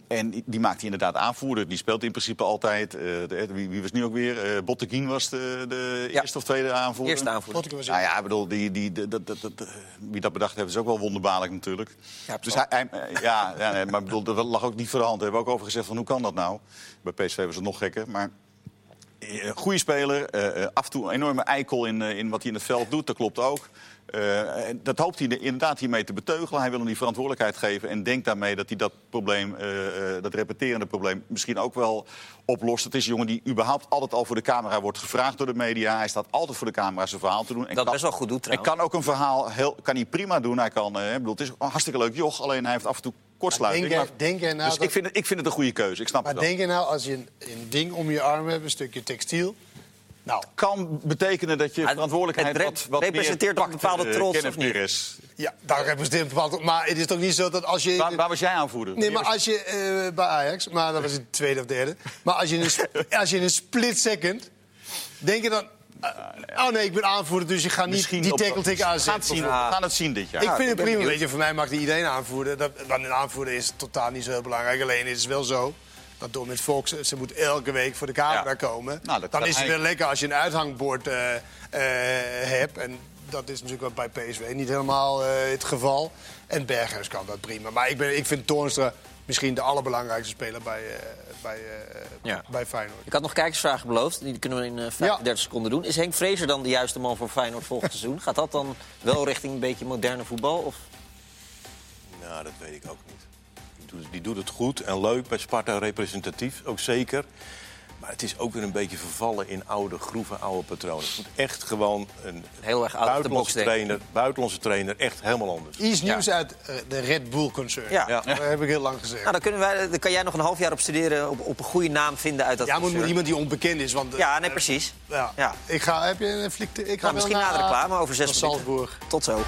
D: En die- maakt hij inderdaad aanvoerder. Die speelt in principe altijd. eh, de- wie, wie was nu ook weer? Eh Botteguin was de, de
A: Ja.
D: eerste of tweede aanvoerder.
A: Eerste aanvoerder.
B: Was
D: Nou ja, ik bedoel, die, die, dat, dat, dat, dat- wie dat bedacht heeft is ook wel wonderbaarlijk natuurlijk.
A: Ja,
D: dus hij, hij- eh, ja, ja nee, maar ik bedoel, dat lag ook niet voor de hand. Daar hebben we ook over gezegd van hoe kan dat nou? Bij PSV was het nog gekker, maar... eh, Goede speler, eh, eh, af en toe een enorme eikel in, eh, in wat hij in het veld doet, dat klopt ook. Eh, en dat hoopt hij er inderdaad hiermee te beteugelen. Hij wil hem die verantwoordelijkheid geven en denkt daarmee dat hij dat probleem, eh, eh, dat repeterende probleem, misschien ook wel oplost. Het is een jongen die überhaupt altijd al voor de camera wordt gevraagd door de media. Hij staat altijd voor de camera zijn verhaal te doen. En
A: Dat
D: kan-
A: best wel goed doet
D: en
A: trouwens.
D: kan ook een verhaal heel, kan hij prima doen. Hij kan, ik bedoel, het is een hartstikke leuk joch, alleen hij heeft af en toe kortsluiting.
B: Denk jij-
D: Maar-
B: denk jij nou
D: dus
B: dat-
D: ik, vind het, ik vind het een goede keuze. Ik snap
B: Maar
D: het wel.
B: denk je nou, als je een, een ding om je arm hebt, een stukje textiel... Nou,
D: kan betekenen dat je
A: het
D: verantwoordelijkheid
A: re-
D: wat, wat
A: representeert
D: meer
A: een bepaalde
D: eh,
A: trots, of niet?
D: Perez.
B: ja, daar representeert een bepaald... Maar het is toch niet zo dat als je...
D: Waar, waar was jij aanvoerder?
B: Nee, maar als je eh, bij Ajax, maar dat was het tweede of derde. Maar als je in een, als je in een split second, denk je dan. eh, oh nee, ik ben aanvoerder, dus je gaat niet die tackle tik
D: We gaan het
B: aanzetten.
D: zien, we gaan het zien dit jaar.
B: Ik vind het prima. Weet je, voor mij mag die iedereen aanvoeren. Dat, dan een aanvoerder is totaal niet zo heel belangrijk. Alleen is het wel zo dat door met Fox, ze moet elke week voor de camera
D: Ja.
B: komen.
D: Nou, dat
B: dan is het wel lekker als je een uithangbord eh, eh, hebt. En dat is natuurlijk wel bij PSV niet helemaal eh, het geval. En Berghuis kan dat prima. Maar ik, ben, ik vind Toornstra misschien de allerbelangrijkste speler bij, eh, bij, eh,
A: Ja.
B: bij Feyenoord.
A: Ik had nog kijkersvragen beloofd. Die kunnen we in eh, 35 seconden doen. Is Henk Vrezer dan de juiste man voor Feyenoord volgend seizoen? Gaat dat dan wel richting een beetje moderne voetbal? Of?
C: Nou, dat weet ik ook niet. Die doet, die doet het goed en leuk bij Sparta, representatief, ook zeker. Maar het is ook weer een beetje vervallen in oude groeven, oude patronen. Het moet echt gewoon een
A: Heel erg
C: buitenlandse trainer, buitenlandse trainer, echt helemaal anders.
B: Iets nieuws uit eh, de Red Bull-concern.
A: Ja.
C: Ja.
B: Dat heb ik heel lang gezegd.
A: Nou, dan, kunnen wij, dan kan jij nog een half jaar op studeren op, op een goede naam vinden uit dat
B: ja, moet,
A: concern.
B: iemand die onbekend is. Want, eh,
A: Ja, nee, precies.
B: Ja.
A: Ja.
B: Ik ga, heb je een flik? Ik ga
A: Nou,
B: wel
A: misschien na de reclame over zes minuten.
B: Salzburg.
A: Tot zo.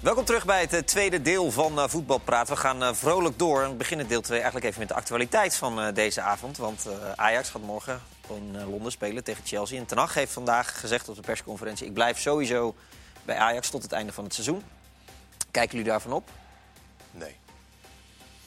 A: Welkom terug bij het eh, tweede deel van eh, Voetbalpraat. We gaan eh, vrolijk door en beginnen deel 2 eigenlijk even met de actualiteit van deze avond. Want Ajax gaat morgen in Londen spelen tegen Chelsea. En Ten Hag heeft vandaag gezegd op de persconferentie... ik blijf sowieso bij Ajax tot het einde van het seizoen. Kijken jullie daarvan op?
C: Nee.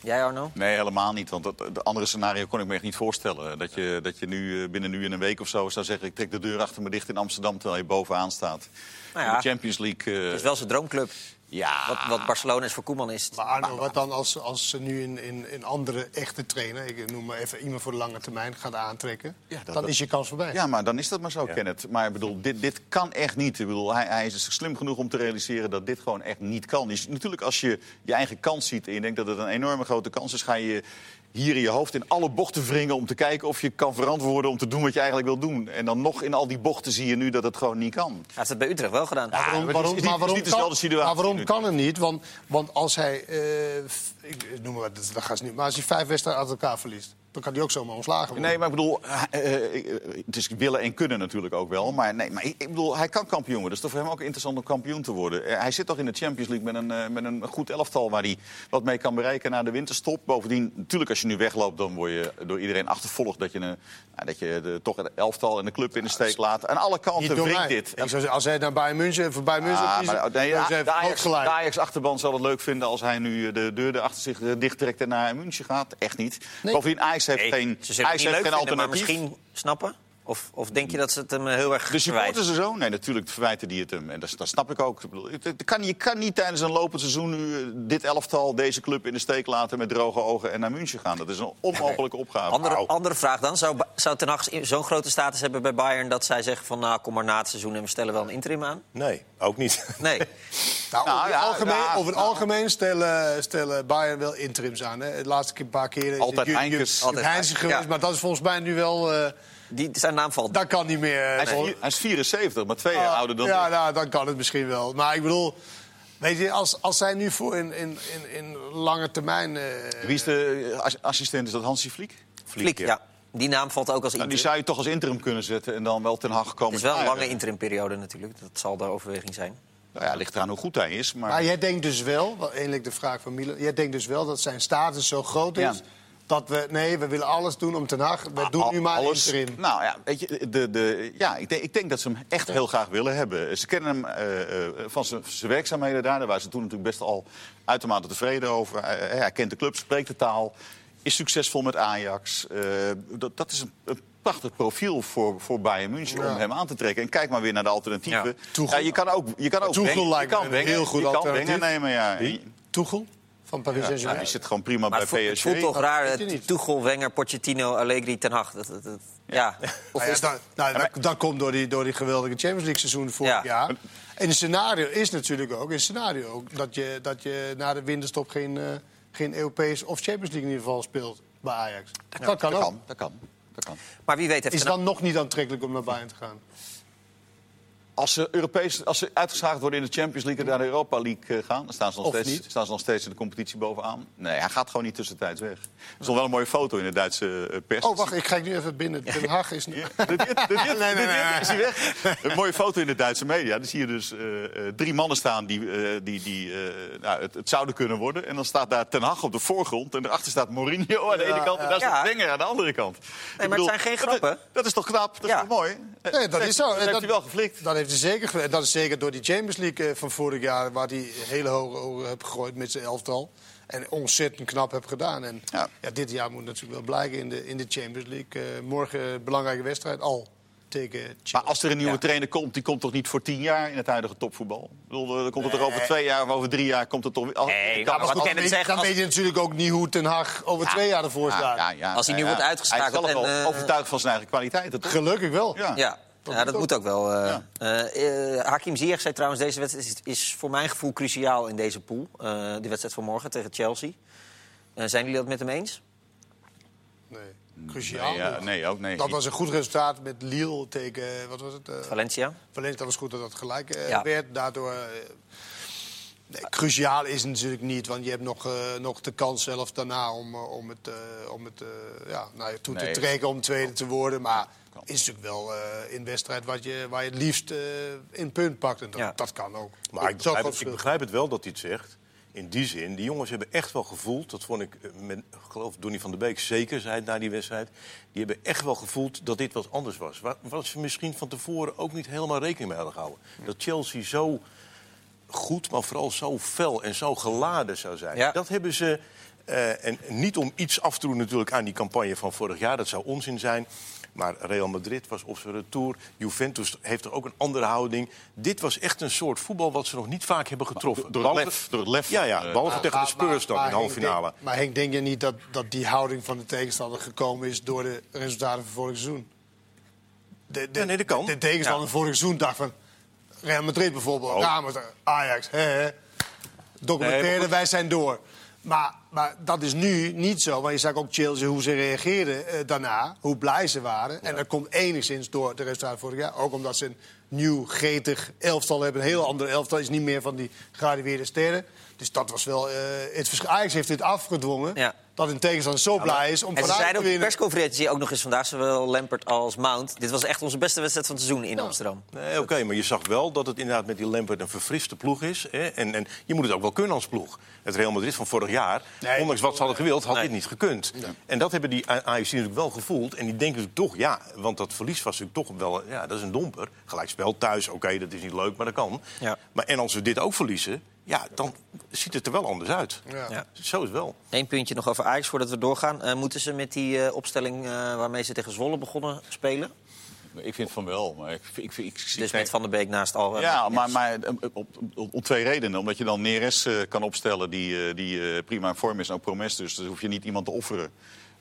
A: Jij Arno?
D: Nee, helemaal niet. Want dat, de andere scenario kon ik me echt niet voorstellen. Dat je, dat je nu binnen nu in een week of zo zou zeggen... ik trek de deur achter me dicht in Amsterdam terwijl je bovenaan staat.
A: Nou ja.
D: In de Champions League...
A: Het is wel zijn droomclub.
D: Ja,
A: Wat, wat Barcelona is voor Koeman is...
B: Maar Arno, wat dan als, als ze nu een, een, een andere echte trainer... ik noem maar even iemand voor de lange termijn, gaat aantrekken...
D: Ja, dat-
B: dan
D: dat-
B: is je kans voorbij.
D: Ja, maar dan is dat maar zo,
C: Ja.
D: Kenneth. Maar ik bedoel, dit, dit kan echt niet. Ik bedoel, hij, hij is slim genoeg om te realiseren dat dit gewoon echt niet kan. Dus natuurlijk, als je je eigen kans ziet en je denkt dat het een enorme grote kans is... ga je hier in je hoofd in alle bochten wringen om te kijken of je kan verantwoorden... om te doen wat je eigenlijk wil doen. En dan nog in al die bochten zie je nu dat het gewoon niet kan.
A: Hij heeft het bij Utrecht wel gedaan.
D: Ja,
B: Waarom,
D: maar het is
B: waarom, maar
D: niet
B: kan,
D: situatie
B: maar waarom kan het niet? Want, want als hij, eh, ik ik noem maar, wat, dat, dat gaat ze niet. Maar als hij vijf wedstrijden uit elkaar verliest, dan kan hij ook zomaar ontslagen worden.
D: Nee, maar ik bedoel, eh, eh, eh, het is willen en kunnen natuurlijk ook wel. Maar, nee, maar ik bedoel, hij kan kampioen worden. Dat is toch voor hem ook interessant om kampioen te worden. Hij zit toch in de Champions League met een, met een goed elftal... waar hij wat mee kan bereiken na de winterstop. Bovendien, natuurlijk als je nu wegloopt... dan word je door iedereen achtervolgd dat je, een, nou, dat je de, toch het elftal en de club in de steek laat. Aan alle kanten wringt dit.
B: Ik als hij naar Bayern München, voor Bayern München
D: Ah,
B: kiezen,
D: maar, nee,
B: dan is
D: de,
B: groot
D: Ajax, Ajax-achterban zal het leuk vinden als hij nu de deur erachter zich eh, dichttrekt en naar München gaat. Echt niet.
B: Nee.
D: Bovendien, Ajax heeft
A: Nee,
D: geen,
A: ze niet
D: heeft geen alternatief.
A: misschien snappen. Of, of denk je dat ze het hem eh, heel erg
D: De
A: verwijten?
D: supporters en zo? Nee, natuurlijk verwijten die het hem. En dat, dat snap ik ook. Het- kan, je kan niet tijdens een lopend seizoen nu eh, dit elftal, deze club in de steek laten met droge ogen en naar München gaan. Dat is een onmogelijke opgave.
A: Andere, andere vraag dan. Zou, zou Ten Hag zo'n grote status hebben bij Bayern... dat zij zeggen van nou, kom maar na het seizoen en we stellen wel een interim aan?
C: Nee, ook niet.
A: Nee.
B: Nou,
D: Nou,
B: over,
D: ja,
B: algemeen,
D: ja,
B: over het
D: nou.
B: algemeen stellen, stellen Bayern wel interims aan. Hè. De laatste keer- paar keren is
D: Altijd
B: het
D: Heinkes,
B: geweest.
A: ja.
B: Maar dat is volgens mij nu wel... eh,
A: Die, zijn naam valt.
B: dat kan niet meer.
D: hij, is, vier- hij is 74, maar twee jaar
B: Ah,
D: ouder dan
B: Ja,
D: ik.
B: nou, dan kan het misschien wel. Maar ik bedoel... Weet je, als, als zij nu voor in, in, in, in lange termijn... eh,
D: Wie is de ass- assistent? Is dat Hansi Vliek?
A: Fliek, ja. Die naam valt ook als
D: Nou, die
A: interim.
D: zou je toch als interim kunnen zetten en dan wel ten Hag komen.
A: Het is wel een lange interimperiode natuurlijk. Dat zal de overweging zijn.
D: Nou ja, ligt eraan hoe goed hij is. Maar,
B: Maar jij denkt dus wel, wel eindelijk de vraag van Milan... Jij denkt dus wel dat zijn status zo groot is...
D: Ja.
B: Dat we... Nee, we willen alles doen om Ten Hag. We doen nu maar
D: Alles-
B: interim.
D: Nou ja, weet je, de, de, ja ik, denk, ik denk dat ze hem echt heel graag willen hebben. Ze kennen hem eh, eh, van zijn werkzaamheden daar. Daar waren ze toen natuurlijk best al uitermate tevreden over. Hij, hij kent de club, spreekt de taal, is succesvol met Ajax. Eh, dat, dat is een, een prachtig profiel voor, voor Bayern München
B: Ja.
D: om hem aan te trekken. En kijk maar weer naar de alternatieven.
A: Ja.
D: Ja, je kan ook, je kan ook
B: Tuchel
D: je
B: lijkt
D: kan Wenger-
B: heel goed
D: je kan
B: alternatief.
D: Nemen, ja.
B: Tuchel van Paris
D: Ja,
B: Saint-Germain.
D: die zit gewoon prima
A: Maar
D: bij
A: het voelt, het
D: PSG.
A: voelt toch raar, het
B: niet.
A: Tuchel, Wenger, Pochettino, Allegri, Ten Hag. Dat, dat, dat- ja. Of
B: Nou ja,
A: is
B: dat, nou, dat, dat komt door die, door die geweldige Champions League seizoen vorig
A: Ja.
B: jaar. En het scenario is natuurlijk ook, een scenario ook dat, je, dat je na de winterstop geen, eh, geen Europees of Champions League in ieder geval speelt bij Ajax. dat kan
D: dat
B: ook.
D: kan, dat kan. Dat kan.
A: Maar wie weet heeft
B: Is dan nog niet aantrekkelijk om naar Bayern te gaan?
D: Als ze, Europees, als ze uitgeschakeld worden in de Champions League en naar de Europa League eh, gaan, dan staan ze, nog
B: Of
D: steeds,
B: niet.
D: staan ze nog steeds in de competitie bovenaan. Nee, hij gaat gewoon niet tussentijds weg. Er is nog wel een mooie foto in de Duitse eh, pers.
B: Oh, wacht, ik ga nu even binnen. Den Haag is...
D: Ja, dit, dit, dit, dit,
B: Nee, nee, nee, nee.
D: is hij weg. Een mooie foto in de Duitse media. Dan zie je dus eh, eh, drie mannen staan die, eh, die, die eh, nou, het, het zouden kunnen worden. En dan staat daar Ten Hag op de voorgrond. En daarachter staat Mourinho aan de ene kant. En daar staat Wenger aan de andere kant. Ik
A: maar het zijn geen grappen.
D: Dat, is toch knap? Dat
A: Ja.
D: is toch mooi?
B: Nee, dat is zo.
D: Dat heeft hij wel geflikt.
B: Dat heeft hij zeker. En dat is zeker door die Champions League eh, van vorig jaar... waar hij hele hoge ogen heeft gegooid met zijn elftal. En ontzettend knap heeft gedaan. En
D: Ja.
B: ja. dit jaar moet natuurlijk wel blijken in de, in de Champions League. Eh, morgen een belangrijke wedstrijd al tegen.
D: Maar als er een nieuwe
A: Ja.
D: trainer komt, die komt toch niet voor tien jaar in het huidige topvoetbal? Ik bedoel, dan komt het er over twee jaar of over drie jaar komt het toch weer...
A: Nee,
D: kan-
A: maar
B: goed,
A: het
B: dan
A: als-
B: weet je natuurlijk ook niet hoe Ten Hag over twee jaar ervoor
D: Ja,
B: staat.
D: ja, ja,
A: Als hij nu
D: ja,
A: wordt uitgeschakeld
D: Hij is zelf
A: en,
D: wel
A: eh,
D: overtuigd van zijn eigen kwaliteiten, toch?
B: Gelukkig wel.
D: Ja.
A: Ja,
B: Dat
A: ja,
B: moet
A: dat
B: ook.
A: moet ook wel. eh
D: Ja.
A: eh, eh, Hakim Ziyech zei trouwens, deze wedstrijd is, is voor mijn gevoel cruciaal in deze pool. Eh die wedstrijd van morgen tegen Chelsea. Eh, zijn jullie dat met hem eens?
B: Nee, cruciaal.
D: Nee, ja, nee, ook nee.
B: Dat was een goed resultaat met Lille tegen, wat was het? eh,
A: Valencia?
B: Valencia, dat was goed dat dat gelijk
A: Ja.
B: werd. Daardoor, nee, cruciaal is het natuurlijk niet, want je hebt nog, eh, nog de kans zelf daarna om, om het, eh, om het eh, ja, naar je toe
D: Nee.
B: te trekken, om tweede te worden. Maar is natuurlijk wel eh in wedstrijd wat je, waar je het liefst eh, in punt pakt. En dat,
A: Ja.
B: dat kan ook.
C: Maar ik begrijp, het, ik begrijp het wel dat hij het zegt. In die zin, die jongens hebben echt wel gevoeld... dat vond ik, eh, met, geloof Donny van der Beek zeker zei het na die wedstrijd... die hebben echt wel gevoeld dat dit wat anders was. Waar, wat ze misschien van tevoren ook niet helemaal rekening mee hadden gehouden. Dat Chelsea zo goed, maar vooral zo fel en zo geladen zou zijn.
A: Ja.
C: Dat hebben ze... en niet om iets af te doen natuurlijk aan die campagne van vorig jaar. Dat zou onzin zijn. Maar Real Madrid was op zijn retour. Juventus heeft er ook een andere houding. Dit was echt een soort voetbal wat ze nog niet vaak hebben getroffen.
D: Door het
C: Behalve-
D: lef. Door het lef.
C: Ja, ja,
D: Eh,
C: behalve tegen de Spurs dan in de halve finale.
B: denk- Maar Henk, denk je niet dat, dat die houding van de tegenstander gekomen is door de resultaten van vorig seizoen? De, de,
C: Ja, nee, dat kan.
B: De tegenstander
A: Ja.
B: vorig seizoen dacht van Real Madrid bijvoorbeeld,
C: Oh.
B: Ramos, Ajax, hè, hè. documentaire,
C: Nee, maar-
B: wij zijn door. Maar, maar dat is nu niet zo. Want je zag ook Chelsea hoe ze reageerden eh, daarna, hoe blij ze waren. En dat komt enigszins door de resultaten vorig jaar. Ook omdat ze een nieuw, gretig elftal hebben. Een heel ander elftal. is niet meer van die gegradueerde sterren. Dus dat was wel eh, het verschil. Ajax heeft dit afgedwongen.
A: Ja.
B: Dat een tegenstander zo blij is om
A: En ze
B: vanuit
A: zeiden
B: te
A: op de
B: winnen.
A: persconferentie ook nog eens vandaag, zowel Lampert als Mount. Dit was echt onze beste wedstrijd van het seizoen in Amsterdam.
C: Nee, oké, maar je zag wel dat het inderdaad met die Lampert een verfriste ploeg is. Hè? En, en je moet het ook wel kunnen als ploeg. Het Real Madrid van vorig jaar,
B: Nee,
C: ondanks wat ze hadden gewild, had
A: Nee.
C: dit niet gekund. En dat hebben die Ajax natuurlijk wel gevoeld. En die denken natuurlijk toch, ja, want dat verlies was natuurlijk toch wel... Ja, dat is een domper. Gelijkspel thuis, oké, dat is niet leuk, maar dat kan.
A: Ja.
C: Maar, en als we dit ook verliezen, ja, dan ziet het er wel anders uit.
B: Ja.
A: Ja.
C: Zo is het wel.
A: Eén puntje nog over Ajax voordat we doorgaan. Eh, moeten ze met die eh, opstelling eh, waarmee ze tegen Zwolle begonnen spelen?
D: Ik vind van wel. Maar ik, ik, ik,
A: Dus met Van der Beek naast al.
D: Ja, maar, maar op, op, op twee redenen. Omdat je dan Neres eh, kan opstellen die, eh, die eh, prima in vorm is. En ook Promes, dus dan hoef je niet iemand te offeren.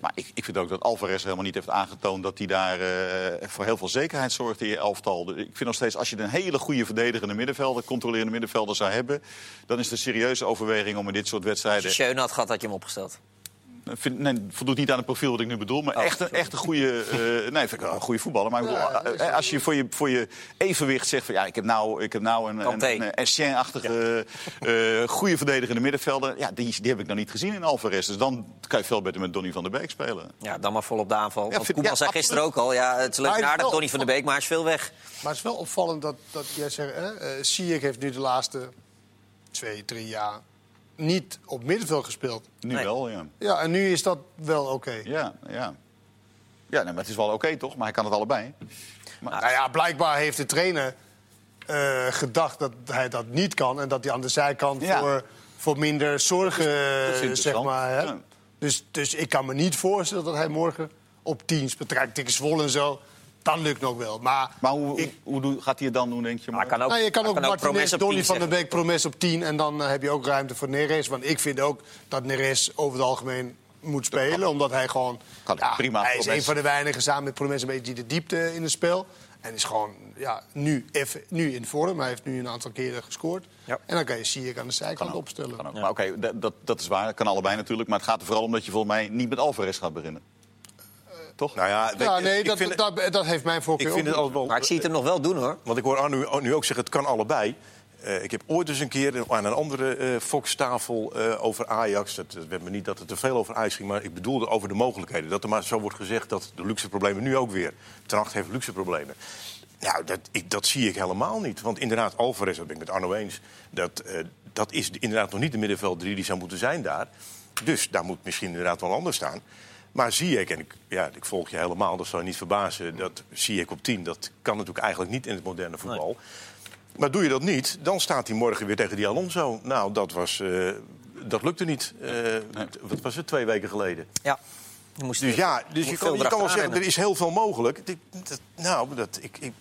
D: Maar ik, ik vind ook dat Alvarez helemaal niet heeft aangetoond... dat hij daar eh, voor heel veel zekerheid zorgt in je elftal. Ik vind nog steeds, als je een hele goede verdedigende middenvelder... controlerende middenvelder zou hebben... dan is een serieuze overweging om in dit soort
A: Als
D: wedstrijden...
A: je Schöne had gehad, had je hem opgesteld.
D: Vind, nee, voldoet niet aan het profiel wat ik nu bedoel. Maar
A: Oh,
D: echt, een, echt een goede. eh, nee, vind ik wel een goede voetballer. Maar ik bedoel,
B: Ja,
D: eh, eh, als je voor, je voor je evenwicht zegt van ja, ik heb nou, ik heb nou een,
A: Kanté.
D: een, een Essien-achtige eh, goede verdedigende middenvelder. Ja, die, die heb ik nog niet gezien in Alvarez. Dus dan kan je veel beter met Donny van der Beek spelen.
A: Ja, dan maar vol op de aanval. Want
D: vind-
A: Koeman
D: ja,
A: zei gisteren ook al, ja, het is leuk aardig, Donny van der Beek, maar hij is veel weg.
B: Maar het is wel opvallend dat, dat jij zegt... Hè, eh, Ziyech heeft nu de laatste twee, drie jaar niet op middenveld gespeeld.
D: Nu
A: Nee.
D: wel, ja.
B: Ja, en nu is dat wel oké.
D: Ja, ja. Ja, nee, maar het is wel oké toch? Maar hij kan het allebei.
B: Nou ja, blijkbaar heeft de trainer eh, gedacht dat hij dat niet kan... en dat hij aan de zijkant
D: Ja.
B: voor, voor minder zorgen,
D: is
B: eh, zeg maar... Hè?
D: Ja.
B: Dus, dus ik kan me niet voorstellen dat hij morgen op 10 speelt. Kijk, tegen Zwolle en zo, dat lukt nog wel. Maar,
D: Maar hoe,
B: ik,
D: hoe, gaat hij het dan doen, denk je?
A: Maar kan ook,
B: nou, je kan ook Martinez,
A: op
B: Donny
A: 10
B: van der. Beek, Promes op 10... en dan eh, heb je ook ruimte voor Neres. Want ik vind ook dat Neres over het algemeen moet spelen. Omdat hij gewoon...
D: Kan hij prima,
B: hij is
D: Promes.
B: een van de weinigen samen met Promes een beetje die de diepte in het spel. En is gewoon ja, nu, even, nu in vorm. Hij heeft nu een aantal keren gescoord.
A: Ja.
B: En dan kan je Ziyech aan de zijkant
D: Kan
B: opstellen.
D: Kan ook. Maar oké, dat- dat, dat is waar. Dat kan allebei natuurlijk. Maar het gaat er vooral om dat je volgens mij niet met Alvarez gaat beginnen. Toch?
C: Nou ja, weet
B: Ja,
C: je,
B: nee,
C: ik
B: dat,
C: vind,
B: dat, dat heeft mijn voorkeur
C: ik vind het wel...
A: Maar ik zie het hem nog wel doen, hoor.
C: Want ik hoor Arno nu ook zeggen, het kan allebei. Eh, ik heb ooit eens een keer aan een andere eh Fox-tafel eh, over Ajax... Het, het werd me niet dat het te veel over Ajax ging, maar ik bedoelde over de mogelijkheden. Dat er maar zo wordt gezegd dat de luxe problemen nu ook weer... Tracht heeft luxe problemen. Nou, dat, ik, dat zie ik helemaal niet. Want inderdaad, Alvarez, dat ben ik met Arno eens... dat, eh, dat is inderdaad nog niet de middenveld 3 die zou moeten zijn daar. Dus daar moet misschien inderdaad wel anders staan. Maar zie ik, en ik, ja, ik volg je helemaal, dat zou je niet verbazen... dat zie ik op 10, dat kan natuurlijk eigenlijk niet in het moderne voetbal... Maar doe je dat niet, dan staat hij morgen weer tegen die Alonso. Nou, dat, was, eh, dat lukte niet. Eh, Wat was het, twee weken geleden?
A: Ja. Je moest
C: Dus ja, dus je kan,
A: veel
C: je kan wel zeggen, er is heel veel mogelijk. Dat- nou, dat, ik, ik,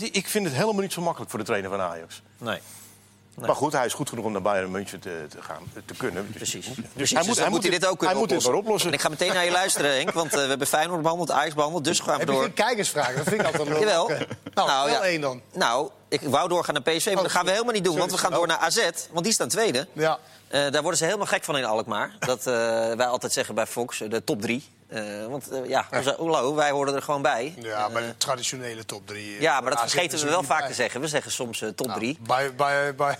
C: ik vind het helemaal niet zo makkelijk voor de trainer van Ajax.
A: Nee.
C: Maar goed, hij is goed genoeg om naar Bayern München te, te gaan, te kunnen. Dus,
A: Precies.
C: Dus
A: Precies.
C: hij moet, hij moet,
A: dit ook kunnen
C: hij moet dit weer oplossen.
A: En ik ga meteen naar je luisteren, Henk. Want eh, we hebben Feyenoord behandeld, Ajax behandeld. Dus gaan we
B: Heb je
A: door.
B: geen kijkersvragen? Dat vind ik altijd leuk.
A: Jawel.
B: Nou,
A: Nou,
B: wel
A: ja.
B: één dan.
A: Nou, ik wou doorgaan naar PSV, maar dat gaan we helemaal niet doen. Want we gaan door naar AZ, want die staan tweede.
B: Ja.
A: Eh, daar worden ze helemaal gek van in Alkmaar. Dat eh, wij altijd zeggen bij Fox, de top drie. Eh, want eh, ja, wij horen er gewoon bij.
B: Ja,
A: Eh,
B: maar de traditionele top 3.
A: ja, maar dat vergeten we wel vaak te zeggen. We zeggen soms eh, top
B: Nou,
A: drie.
B: Bij, bij, bij...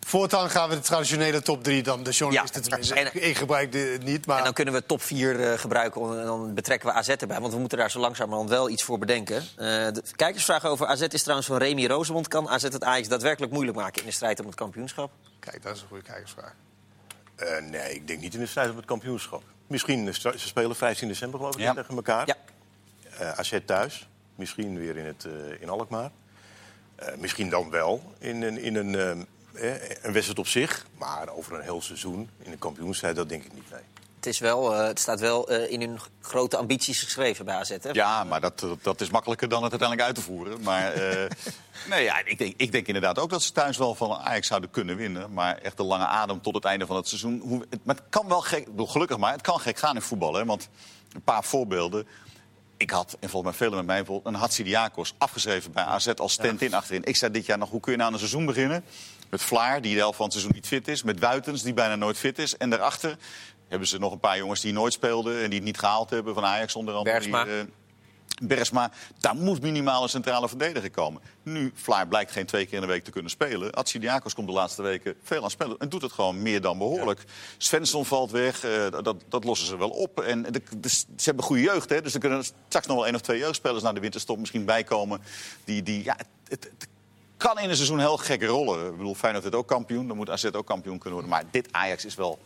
B: Voortaan gaan we de traditionele top 3 dan. De journalisten
A: Ja.
B: tenminste.
A: En-
B: Ik, ik gebruik dit niet, maar...
A: En dan kunnen we top 4 gebruiken en dan betrekken we AZ erbij. Want we moeten daar zo langzamerhand wel iets voor bedenken. Eh, de kijkersvraag over AZ is trouwens van Remy Rosemond. Kan AZ het Ajax daadwerkelijk moeilijk maken in de strijd om het kampioenschap?
B: Kijk, dat is een goede kijkersvraag.
C: Eh, nee, ik denk niet in de strijd om het kampioenschap. Misschien, eh, ze spelen 15 december geloof ik
D: Ja.
C: tegen elkaar.
A: Ja.
C: Eh, AZ thuis, misschien weer in, het, eh, in Alkmaar. Misschien dan wel in, een- in een, eh, een wedstrijd op zich. Maar over een heel seizoen in een kampioenstrijd, dat denk ik niet. Nee.
A: Het, is wel, eh, het staat wel eh, in hun grote ambities geschreven bij AZ. Hè?
D: Ja, maar dat, dat- dat is makkelijker dan het uiteindelijk uit te voeren. Maar eh, nee, ja, ik, denk, ik denk inderdaad ook dat ze thuis wel van Ajax zouden kunnen winnen. Maar echt de lange adem tot het einde van het seizoen. Hoe, het, maar het kan wel gek, gelukkig maar, het kan gek gaan in voetbal. Hè, want een paar voorbeelden. Ik had, en volgens mij velen met mij, bijvoorbeeld een Hatsidiakos afgeschreven bij AZ als stand-in achterin. Ik zei dit jaar nog, hoe kun je nou een seizoen beginnen? Met Vlaar, die de helft van het seizoen niet fit is. Met Wuitens, die bijna nooit fit is. En daarachter hebben ze nog een paar jongens die nooit speelden... en die het niet gehaald hebben, van Ajax onder andere.
A: Bergsma.
D: Die, eh, daar moet minimaal een centrale verdediger komen. Nu, Vlaar blijkt geen twee keer in de week te kunnen spelen. Atsidiakos komt de laatste weken veel aan spelen. En doet het gewoon meer dan behoorlijk. Svensson valt weg, eh, dat, dat lossen ze wel op. En de, de- ze hebben goede jeugd, hè, dus er kunnen straks nog wel één of twee jeugdspelers... naar de winterstop misschien bijkomen. Die, die, ja, het, het, het kan in een seizoen heel gekke rollen. Ik bedoel, Feyenoord wordt ook kampioen, dan moet AZ ook kampioen kunnen worden. Maar dit Ajax is wel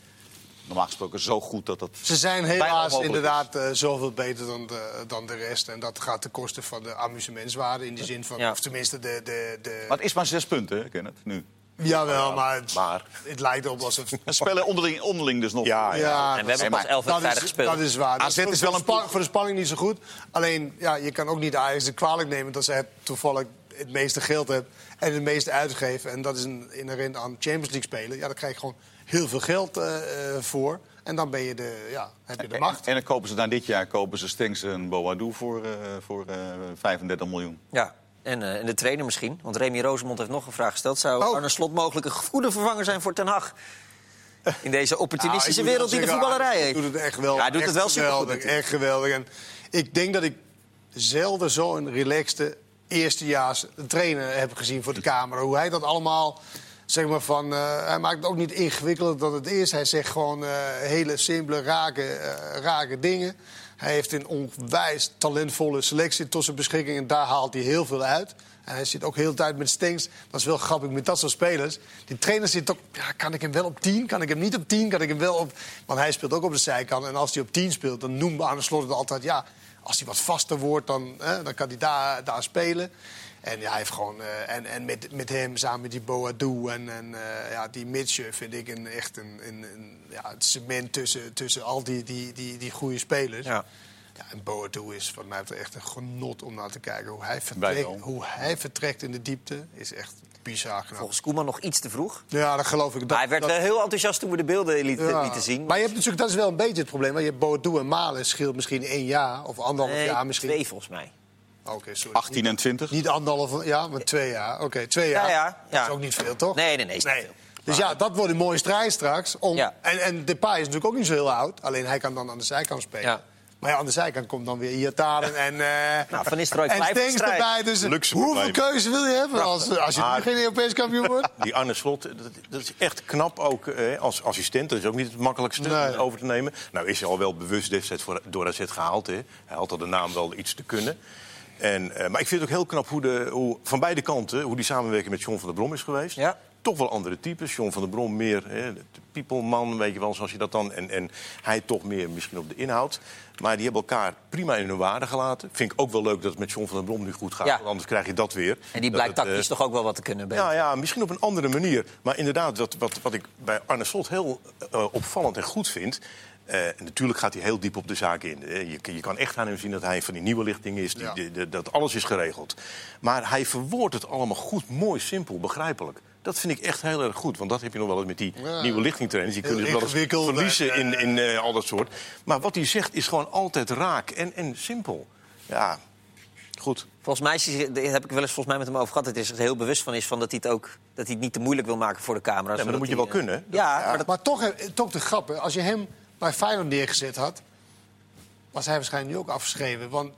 D: normaal gesproken zo goed dat dat...
B: Ze zijn helaas inderdaad eh, zoveel beter dan de, dan de rest. En dat gaat ten koste van de amusementswaarde. In de zin van,
A: Ja.
B: of tenminste de... de, de
D: Maar het is maar zes punten, hè, Kenneth, nu.
B: Jawel, maar het,
C: Maar
B: het lijkt erop alsof...
D: Ze spelen onderling, onderling dus nog.
C: ja, ja.
A: En we hebben
D: maar
A: pas elf
B: dat
A: wedstrijden
B: is,
A: gespeeld.
B: dat is waar.
D: AZ
B: Dus
D: is
B: voor-
D: wel een
B: voor de spanning niet zo goed. Alleen, ja, je kan ook niet de Ajax de kwalijk nemen dat ze het toevallig het meeste geld hebben en het meeste uitgeven. En dat is een inherent aan Champions League spelen. Ja, daar krijg je gewoon heel veel geld eh, eh, voor. En dan ben je de, ja, heb je de macht.
D: En, en dan kopen ze na dit jaar kopen ze Stenks en Boadou voor, eh, voor eh, 35 miljoen.
A: Ja, en, eh, en de trainer misschien. Want Remy Rosemond heeft nog een vraag gesteld. Zou
B: Oh.
A: Arne Slot mogelijk een goede vervanger zijn voor Ten Hag? In deze opportunistische
B: Nou,
A: wereld die de voetballerij
B: Hij
A: heeft.
B: doet het echt wel.
A: Ja, hij doet
B: echt
A: het wel supergoed
B: geweldig.
A: natuurlijk.
B: Echt geweldig. En ik denk dat ik zelden zo'n relaxte eerstejaars trainer heb gezien voor de camera. Hoe hij dat allemaal, zeg maar van... eh, hij maakt het ook niet ingewikkelder dan het is. Hij zegt gewoon eh, hele simpele, rake, eh, rake dingen. Hij heeft een onwijs talentvolle selectie tot zijn beschikking. En daar haalt hij heel veel uit. En hij zit ook heel de tijd met Stenks. Dat is wel grappig met dat soort spelers. Die trainer zit ook... Ja, kan ik hem wel op 10? Kan ik hem niet op 10? Kan ik hem wel op... Want hij speelt ook op de zijkant. En als hij op 10 speelt, dan noemen we aan de slot altijd... Ja, als hij wat vaster wordt, dan, hè, dan kan hij daar, daar spelen. En ja, hij heeft gewoon... eh, en en met, met hem, samen met die Boadou en, en eh, ja, die Mitchell... vind ik een, echt een, een, een, ja, het cement tussen, tussen al die, die, die, die goede spelers.
A: Ja.
B: Ja, en Boadou is wat mij betreft echt een genot om naar te kijken. Hoe hij vertrekt, hoe hij vertrekt in de diepte is echt bizar knap.
A: Volgens Koeman nog iets te vroeg.
B: Ja, dat geloof ik. Dat,
A: Maar hij werd
B: dat-
A: wel heel enthousiast toen we de beelden lieten,
B: ja.
A: zien.
B: Maar je hebt natuurlijk, dat is wel een beetje het probleem. Want je hebt Boadou en Malen scheelt misschien één jaar of anderhalf
A: Nee,
B: jaar misschien.
A: twee volgens mij.
B: Oké, sorry.
D: 18 en 20.
B: Niet anderhalf jaar, maar twee jaar. Oké, twee jaar.
A: Ja, ja,
B: Dat
A: ja.
B: is ook niet veel, toch?
A: Nee, nee, nee, is niet veel.
B: Dus ja, dat wordt een mooie strijd straks. Om...
A: Ja.
B: En, en Depay is natuurlijk ook niet zo heel oud. Alleen hij kan dan aan de zijkant spelen.
A: Ja.
B: Maar ja, aan de zijkant komt dan weer Iataren en... eh
A: Nou, Van Nistelrooy
B: en
A: strijd.
B: erbij. Dus
C: Luxe
B: hoeveel
C: probleem.
B: keuze wil je hebben als, als je geen Europees kampioen wordt?
C: Die Arne Slot, dat, dat is echt knap ook eh, als assistent. Dat is ook niet het makkelijkste
B: Nee.
C: over te nemen. Nou is hij al wel bewust destijds voor, door AZ gehaald. Hè. Hij had al de naam wel iets te kunnen. En, eh, maar ik vind het ook heel knap hoe, de, hoe van beide kanten... hoe die samenwerking met John van der Brom is geweest.
A: Ja.
C: Toch wel andere types. John van der Brom meer hè, de people-man, weet je wel, zoals je dat dan... En, en hij toch meer misschien op de inhoud. Maar die hebben elkaar prima in hun waarde gelaten. Vind ik ook wel leuk dat het met John van der Brom nu goed gaat.
A: Ja.
C: Want anders krijg je dat weer.
A: En die
C: Dat
A: blijkt
C: het, eh,
A: tactisch toch ook wel wat te kunnen.
C: Ja, ja, misschien op een andere manier. Maar inderdaad, wat, wat, wat ik bij Arne Slot heel eh, opvallend en goed vind... eh, en natuurlijk gaat hij heel diep op de zaak in. Eh, je, je kan echt aan hem zien dat hij van die nieuwe lichting is. Die,
B: Ja.
C: die- dat alles is geregeld. Maar hij verwoordt het allemaal goed, mooi, simpel, begrijpelijk. Dat vind ik echt heel erg goed. Want dat heb je nog wel eens met die
B: Ja.
C: nieuwe lichtingtrainers. Die
B: Heel
C: kunnen wel eens verliezen
B: en,
C: in, in eh, al dat soort. Maar wat hij zegt is gewoon altijd raak en, en simpel. Ja, goed.
A: Volgens mij is hij- daar heb ik wel eens volgens mij met hem over gehad. Dat hij zich er heel bewust van is van dat hij het ook dat hij het niet te moeilijk wil maken voor de camera.
C: maar dat moet je wel kunnen?
A: Ja, maar dat,
B: Maar toch, toch de grap, als je hem bij Feyenoord neergezet had... was hij waarschijnlijk nu ook afgeschreven. Want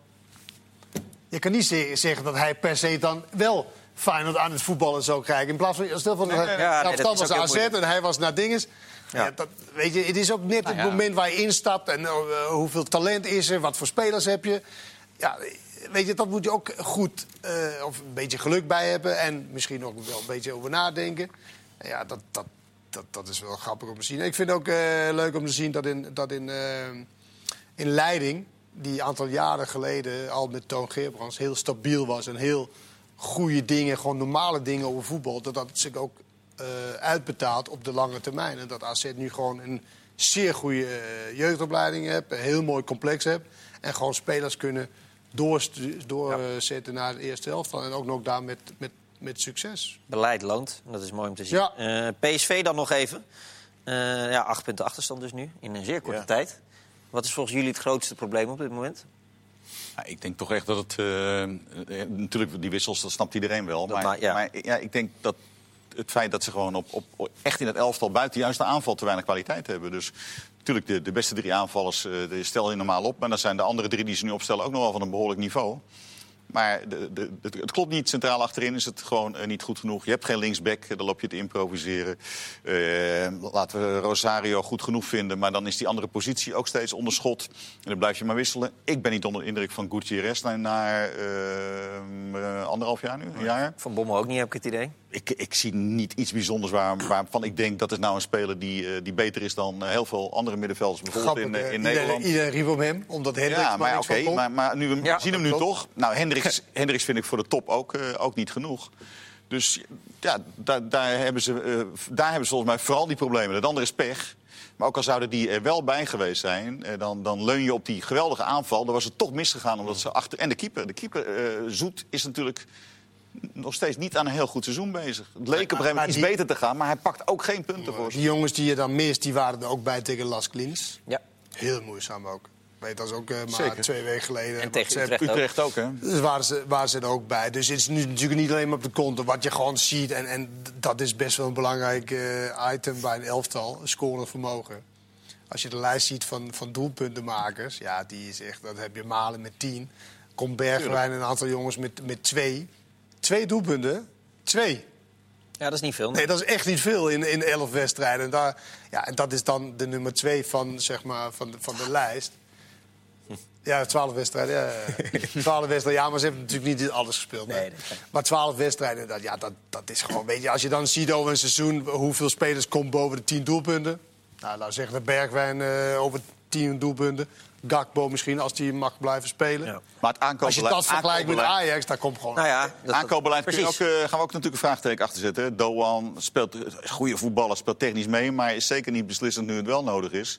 B: je kan niet ze- zeggen dat hij per se dan wel Feyenoord aan het voetballen zou krijgen. In plaats van, stel hij
A: nee, ja, dat
B: was AZ en hij was naar dinges.
A: Ja.
B: Ja. dat, weet je, het is ook net
D: Nou
B: het
D: ja.
B: moment waar je instapt en eh, hoeveel talent is er, wat voor spelers heb je. Ja, weet je, dat moet je ook goed eh, of een beetje geluk bij hebben en misschien ook wel een beetje over nadenken. En Ja, dat, dat, dat, dat is wel grappig om te zien. Ik vind het ook eh, leuk om te zien dat in, dat in, eh, in Leiding, die een aantal jaren geleden al met Toon Geerbrands heel stabiel was en heel goede dingen, gewoon normale dingen over voetbal, dat dat zich ook eh, uitbetaalt op de lange termijn. En dat AZ nu gewoon een zeer goede jeugdopleiding heeft, een heel mooi complex heeft en gewoon spelers kunnen doorzetten naar de eerste helft. En ook nog daar met, met, met succes.
A: beleid loont. Dat is mooi om te zien.
B: Ja.
A: Eh, PSV dan nog even. Eh, ja, acht punten achterstand dus nu, in een zeer korte
C: Ja.
A: tijd. Wat is volgens jullie het grootste probleem op dit moment?
D: Ja, ik denk toch echt dat het... eh, natuurlijk, die wissels, dat snapt iedereen wel.
A: Dat
D: Maar,
A: ja.
D: maar ja, ik denk dat het feit dat ze gewoon op, op, echt in het elftal buiten juist de aanval te weinig kwaliteit hebben. Dus natuurlijk, de, de beste drie aanvallers eh, die stel je normaal op. Maar dan zijn de andere drie die ze nu opstellen ook nog wel van een behoorlijk niveau. Maar de, de, het, het klopt niet. Centraal achterin is het gewoon eh, niet goed genoeg. Je hebt geen linksback, eh, dan loop je te improviseren. Eh, laten we Rosario goed genoeg vinden. Maar dan is die andere positie ook steeds onder schot. En dan blijf je maar wisselen. Ik ben niet onder de indruk van Gutierrez na, na eh, anderhalf jaar nu, een jaar.
A: Van Bommel ook niet, heb ik het idee.
D: Ik, ik zie niet iets bijzonders waar, waarvan ik denk dat is nou een speler die, die beter is dan heel veel andere middenvelders. Bijvoorbeeld in,
B: Grappig,
D: in
B: iedereen-
D: Nederland.
B: Iedereen riep op hem, omdat Hendricks
D: Ja,
B: maar
D: maar maar, maar nu we
A: Ja,
D: zien hem nu
B: klopt.
D: toch. Nou, Hendricks, Hendricks vind ik voor de top ook, eh, ook niet genoeg. Dus ja, daar, daar, hebben ze, eh, daar hebben ze volgens mij vooral die problemen. Het andere is pech. Maar ook al zouden die er wel bij geweest zijn, eh, dan, dan leun je op die geweldige aanval. Dan was het toch misgegaan omdat ze achter. En de keeper, de keeper eh, Zoet, is natuurlijk nog steeds niet aan een heel goed seizoen bezig. Het leek op een gegeven moment iets
B: die-
D: beter te gaan, maar hij pakt ook geen punten voor.
B: Die jongens die je dan mist, die waren er ook bij tegen Las Klins.
A: Ja.
B: Heel moeizaam ook. Weet, dat is ook eh, maar
D: Zeker.
B: twee weken geleden.
A: En tegen Utrecht ook.
D: Utrecht ook, hè?
B: Dus waren ze, waren ze er ook bij. Dus het is nu natuurlijk niet alleen maar op de konten. Wat je gewoon ziet, en, en dat is best wel een belangrijk eh, item bij een elftal, een scorend vermogen. Als je de lijst ziet van, van doelpuntenmakers, ja, die is echt, dat heb je Malen met tien. Komt Bergwijn en een aantal jongens met, met twee. Twee doelpunten? Twee.
A: ja, dat is niet veel.
B: Nee, dat is echt niet veel in, in elf wedstrijden. En, daar, ja, en dat is dan de nummer twee van, zeg maar, van, de, van de lijst. Ja, twaalf wedstrijden. Ja, twaalf wedstrijden. Ja, maar ze hebben natuurlijk niet alles gespeeld.
A: Nee, dat.
B: Maar twaalf wedstrijden, dat, ja, dat, dat is gewoon... Weet je, als je dan ziet over een seizoen hoeveel spelers komt boven de tien doelpunten. Nou, laten we zeggen dat Bergwijn eh, over tien doelpunten. Gakbo misschien, als die mag blijven spelen.
A: Ja.
D: Maar het aankoopbeleid...
B: Als je dat vergelijkt met Ajax, daar komt gewoon...
A: Nou ja, dat,
D: Aankoopbeleid je ook,
A: precies.
D: eh, gaan we ook natuurlijk een vraagteken achter zetten. Doan speelt, een goede voetballer, speelt technisch mee... maar is zeker niet beslissend nu het wel nodig is.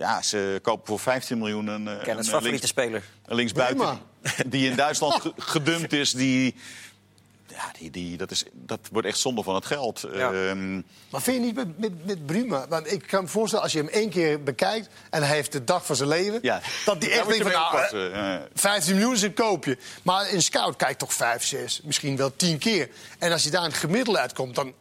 D: Ja, ze kopen voor 15 miljoen een, eh,
A: Kennis
D: een,
A: favoriete
D: links,
A: speler.
D: een linksbuiten...
B: Prima.
D: die in Duitsland ge- gedumpt is, die... Ja, die, die, dat, is, dat wordt echt zonde van het geld.
A: Ja.
D: Ehm,
B: Maar vind je niet met, met, met Bruma? Want ik kan me voorstellen, als je hem één keer bekijkt... en hij heeft de dag van zijn leven...
D: ja.
B: dat die echt denkt van... Nou,
D: oppassen, eh.
B: 15 miljoen is een koopje. Maar een scout kijkt toch 5, 6, misschien wel 10 keer. En als je daar een gemiddelde uitkomt, dan...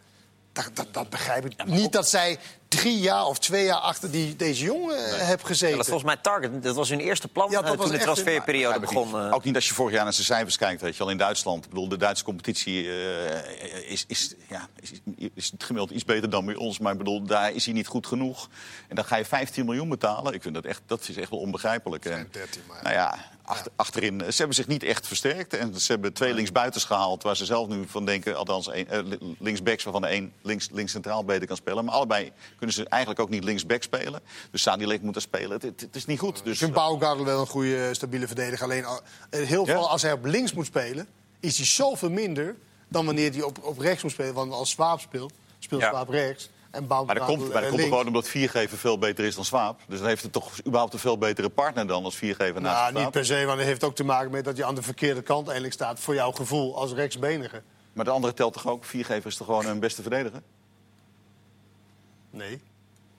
B: Dat, dat, dat begrijp ik. niet dat zij drie jaar of twee jaar achter die, deze jongen eh, hebben
A: Ja, dat
B: gezeten.
A: was volgens mij Target. Dat was hun eerste plan
B: Ja, dat
A: eh, toen de
B: een-
A: transferperiode
D: ik
A: begon.
D: niet.
A: eh.
D: Ook niet als je vorig jaar naar zijn cijfers kijkt, weet je wel, in Duitsland. Ik bedoel, de Duitse competitie eh, is, is, ja, is, is het gemiddeld iets beter dan bij ons. Maar ik bedoel, daar is hij niet goed genoeg. En dan ga je 15 miljoen betalen. Ik vind dat echt, dat is echt wel onbegrijpelijk. En,
B: 13 maar.
D: nou ja, achter- achterin, ze hebben zich niet echt versterkt. En ze hebben twee linksbuitens gehaald, waar ze zelf nu van denken... althans een, eh, linksbacks waarvan de een links, links centraal beter kan spelen. Maar allebei kunnen ze eigenlijk ook niet linksback spelen. Dus Sadilek moet er spelen. Het, het, het is niet goed.
B: Ik
D: Dus,
B: vind Baumgartel wel een goede, stabiele verdediger. Alleen al- eh, heel
D: Ja?
B: veel als hij op links moet spelen, is hij zoveel minder dan wanneer hij op, op rechts moet spelen. Want als Swaap speelt, speelt
A: Ja.
B: Swaap rechts. En
D: Maar dat komt, maar dat komt gewoon omdat viergever veel beter is dan Swaap. Dus dan heeft het toch überhaupt een veel betere partner dan als viergever naast
B: Nou, niet per se, want het heeft ook te maken met dat je aan de verkeerde kant eigenlijk staat. Voor jouw gevoel als rechtsbenige.
D: Maar de andere telt toch ook? Viergever is toch gewoon een beste verdediger?
B: Nee,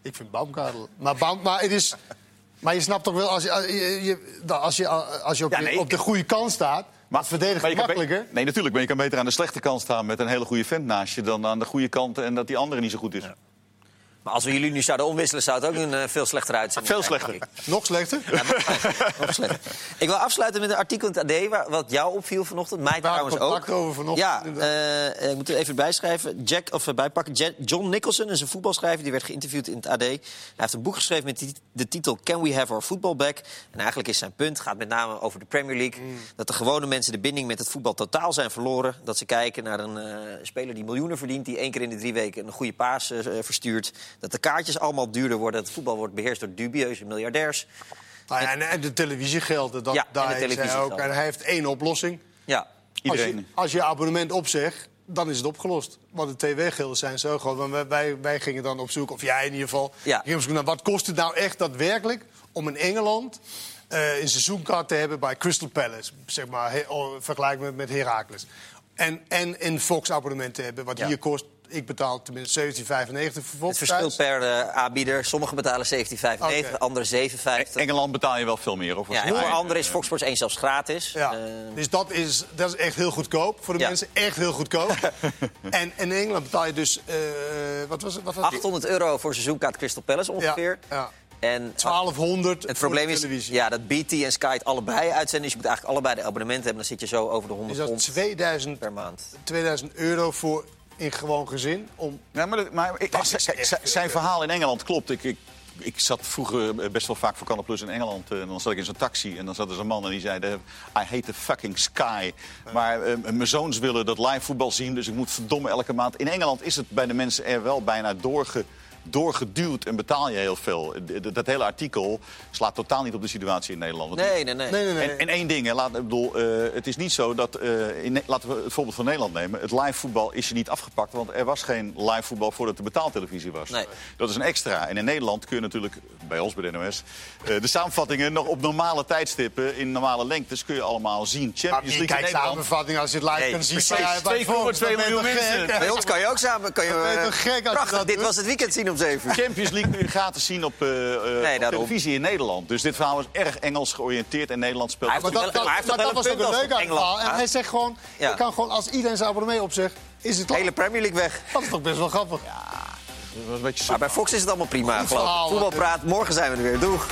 B: ik vind Baumgartel. Maar, Baum, maar, het is, maar je snapt toch wel, als je, als je, als je, als je op,
D: Ja,
B: je-
D: nee,
B: op de goede kant staat, maar verdedigen
D: maar je kan be-
B: makkelijker.
D: Nee, natuurlijk. Maar je kan beter aan de slechte kant staan met een hele goede vent naast je... dan aan de goede kant en dat die andere niet zo goed is.
A: Maar als we jullie nu zouden omwisselen, zou het ook een eh, veel slechtere uitzending
D: Veel slechter.
B: Nog slechter?
A: Ja, nog- nog slechter. Ik wil afsluiten met een artikel in het AD waar, wat jou opviel vanochtend. Mij
B: Waar
A: trouwens ook.
B: over vanochtend,
A: Ja,
B: inderdaad.
A: eh, ik moet het even bijschrijven. Jack, of eh, bijpakken. John Nicholson is een voetbalschrijver. Die werd geïnterviewd in het AD. Hij heeft een boek geschreven met de titel Can We Have Our Football Back? En eigenlijk is zijn punt, gaat met name over de Premier League.
B: Mm.
A: Dat de gewone mensen de binding met het voetbal totaal zijn verloren. Dat ze kijken naar een eh, speler die miljoenen verdient... die één keer in de drie weken een goede paas eh, verstuurt. Dat de kaartjes allemaal duurder worden. Het voetbal wordt beheerst door dubieuze miljardairs.
B: Nou ja, en, en de televisiegelden, dat,
A: Ja, en de
B: daar is hij
A: televisiegelden.
B: ook. En hij heeft één oplossing.
A: Ja,
B: Als
D: Iedereen.
B: je, als je abonnement opzegt, dan is het opgelost. Want de tv-gelden zijn zo groot. Want wij, wij, wij gingen dan op zoek, of jij in ieder geval...
A: Ja.
B: ging op zoek naar wat kost het nou echt daadwerkelijk... om in Engeland eh, een seizoenkaart te hebben bij Crystal Palace. Zeg maar, he, oh, vergelijk met, met Heracles. En, en een Fox-abonnement te hebben, wat
A: Ja.
B: hier kost... Ik betaal tenminste 17,95 voor
A: Het verschilt
B: thuis.
A: per eh, aanbieder. Sommigen betalen 17,95,
B: Oké.
A: anderen 7,50.
D: Engeland betaal je wel veel meer. Of
A: Ja, voor anderen is Fox Sports 1 zelfs gratis.
B: Ja.
A: Eh,
B: dus dat is, dat is echt heel goedkoop voor de
A: Ja.
B: mensen. Echt heel goedkoop. en, en in Engeland betaal je dus... eh, wat was het? Wat was het?
A: 800 euro voor seizoenkaart Crystal Palace ongeveer.
B: Ja, ja.
A: En
B: 1200
A: het probleem
B: voor
A: is
B: televisie.
A: ja, dat BT en Sky het allebei uitzenden. Dus je moet eigenlijk allebei de abonnementen hebben. Dan zit je zo over de 100
B: Is dat
A: pond
B: 2000,
A: per maand.
B: 2000 euro voor in gewoon gezin? Om,
D: Ja, maar dat- maar ik,
B: Dat is
D: kijk,
B: echt-
D: z- zijn verhaal in Engeland klopt. Ik, ik, ik zat vroeger eh, best wel vaak voor Canal Plus in Engeland. eh, En dan zat ik in zo'n taxi en dan zat er zo'n man en die zei... I hate the fucking sky. Maar eh, mijn zoons willen dat live voetbal zien, dus ik moet verdomme elke maand... In Engeland is het bij de mensen er wel bijna doorge doorgeduwd en betaal je heel veel. Dat hele artikel slaat totaal niet op de situatie in Nederland.
A: Nee, nee, nee.
B: Nee, nee, nee.
D: en, en één ding, hè, laat, ik bedoel, eh, het is niet zo dat... eh, in, laten we het voorbeeld van Nederland nemen. Het live voetbal is er niet afgepakt, want er was geen live voetbal voordat de betaaltelevisie was.
A: Nee.
D: Dat is een extra. En in Nederland kun je natuurlijk, bij ons bij de NOS... eh, de samenvattingen nog op normale tijdstippen, in normale lengtes... kun je allemaal zien.
B: Maar
D: Champions
B: wie
D: League Nederland...
B: samenvatting als je het live kan zien?
A: precies.
B: bij- bij
D: 2,2
B: Fox? Dan ben je
D: miljoen mensen.
A: Bij ons kan je ook samen... Kan je,
B: je gek als je
A: prachtig,
B: dat
A: dit
B: doet?
A: was het weekend zien om 7 uur.
D: Champions League kun je gratis zien op, eh, eh, op televisie in Nederland. Dus dit verhaal is erg Engels georiënteerd en Nederland speelt...
B: Maar dat, dat,
A: maar toch
B: dat
A: wel
B: was ook een leuk verhaal. En hij zegt gewoon,
A: Ja.
B: je kan gewoon als iedereen zijn abonnee opzegt, is het
A: De hele. Premier League weg.
B: Dat is toch best wel grappig.
D: Dat was een beetje
A: Maar bij Fox is het allemaal prima, ik. Voetbalpraat, morgen zijn we er weer. Doeg.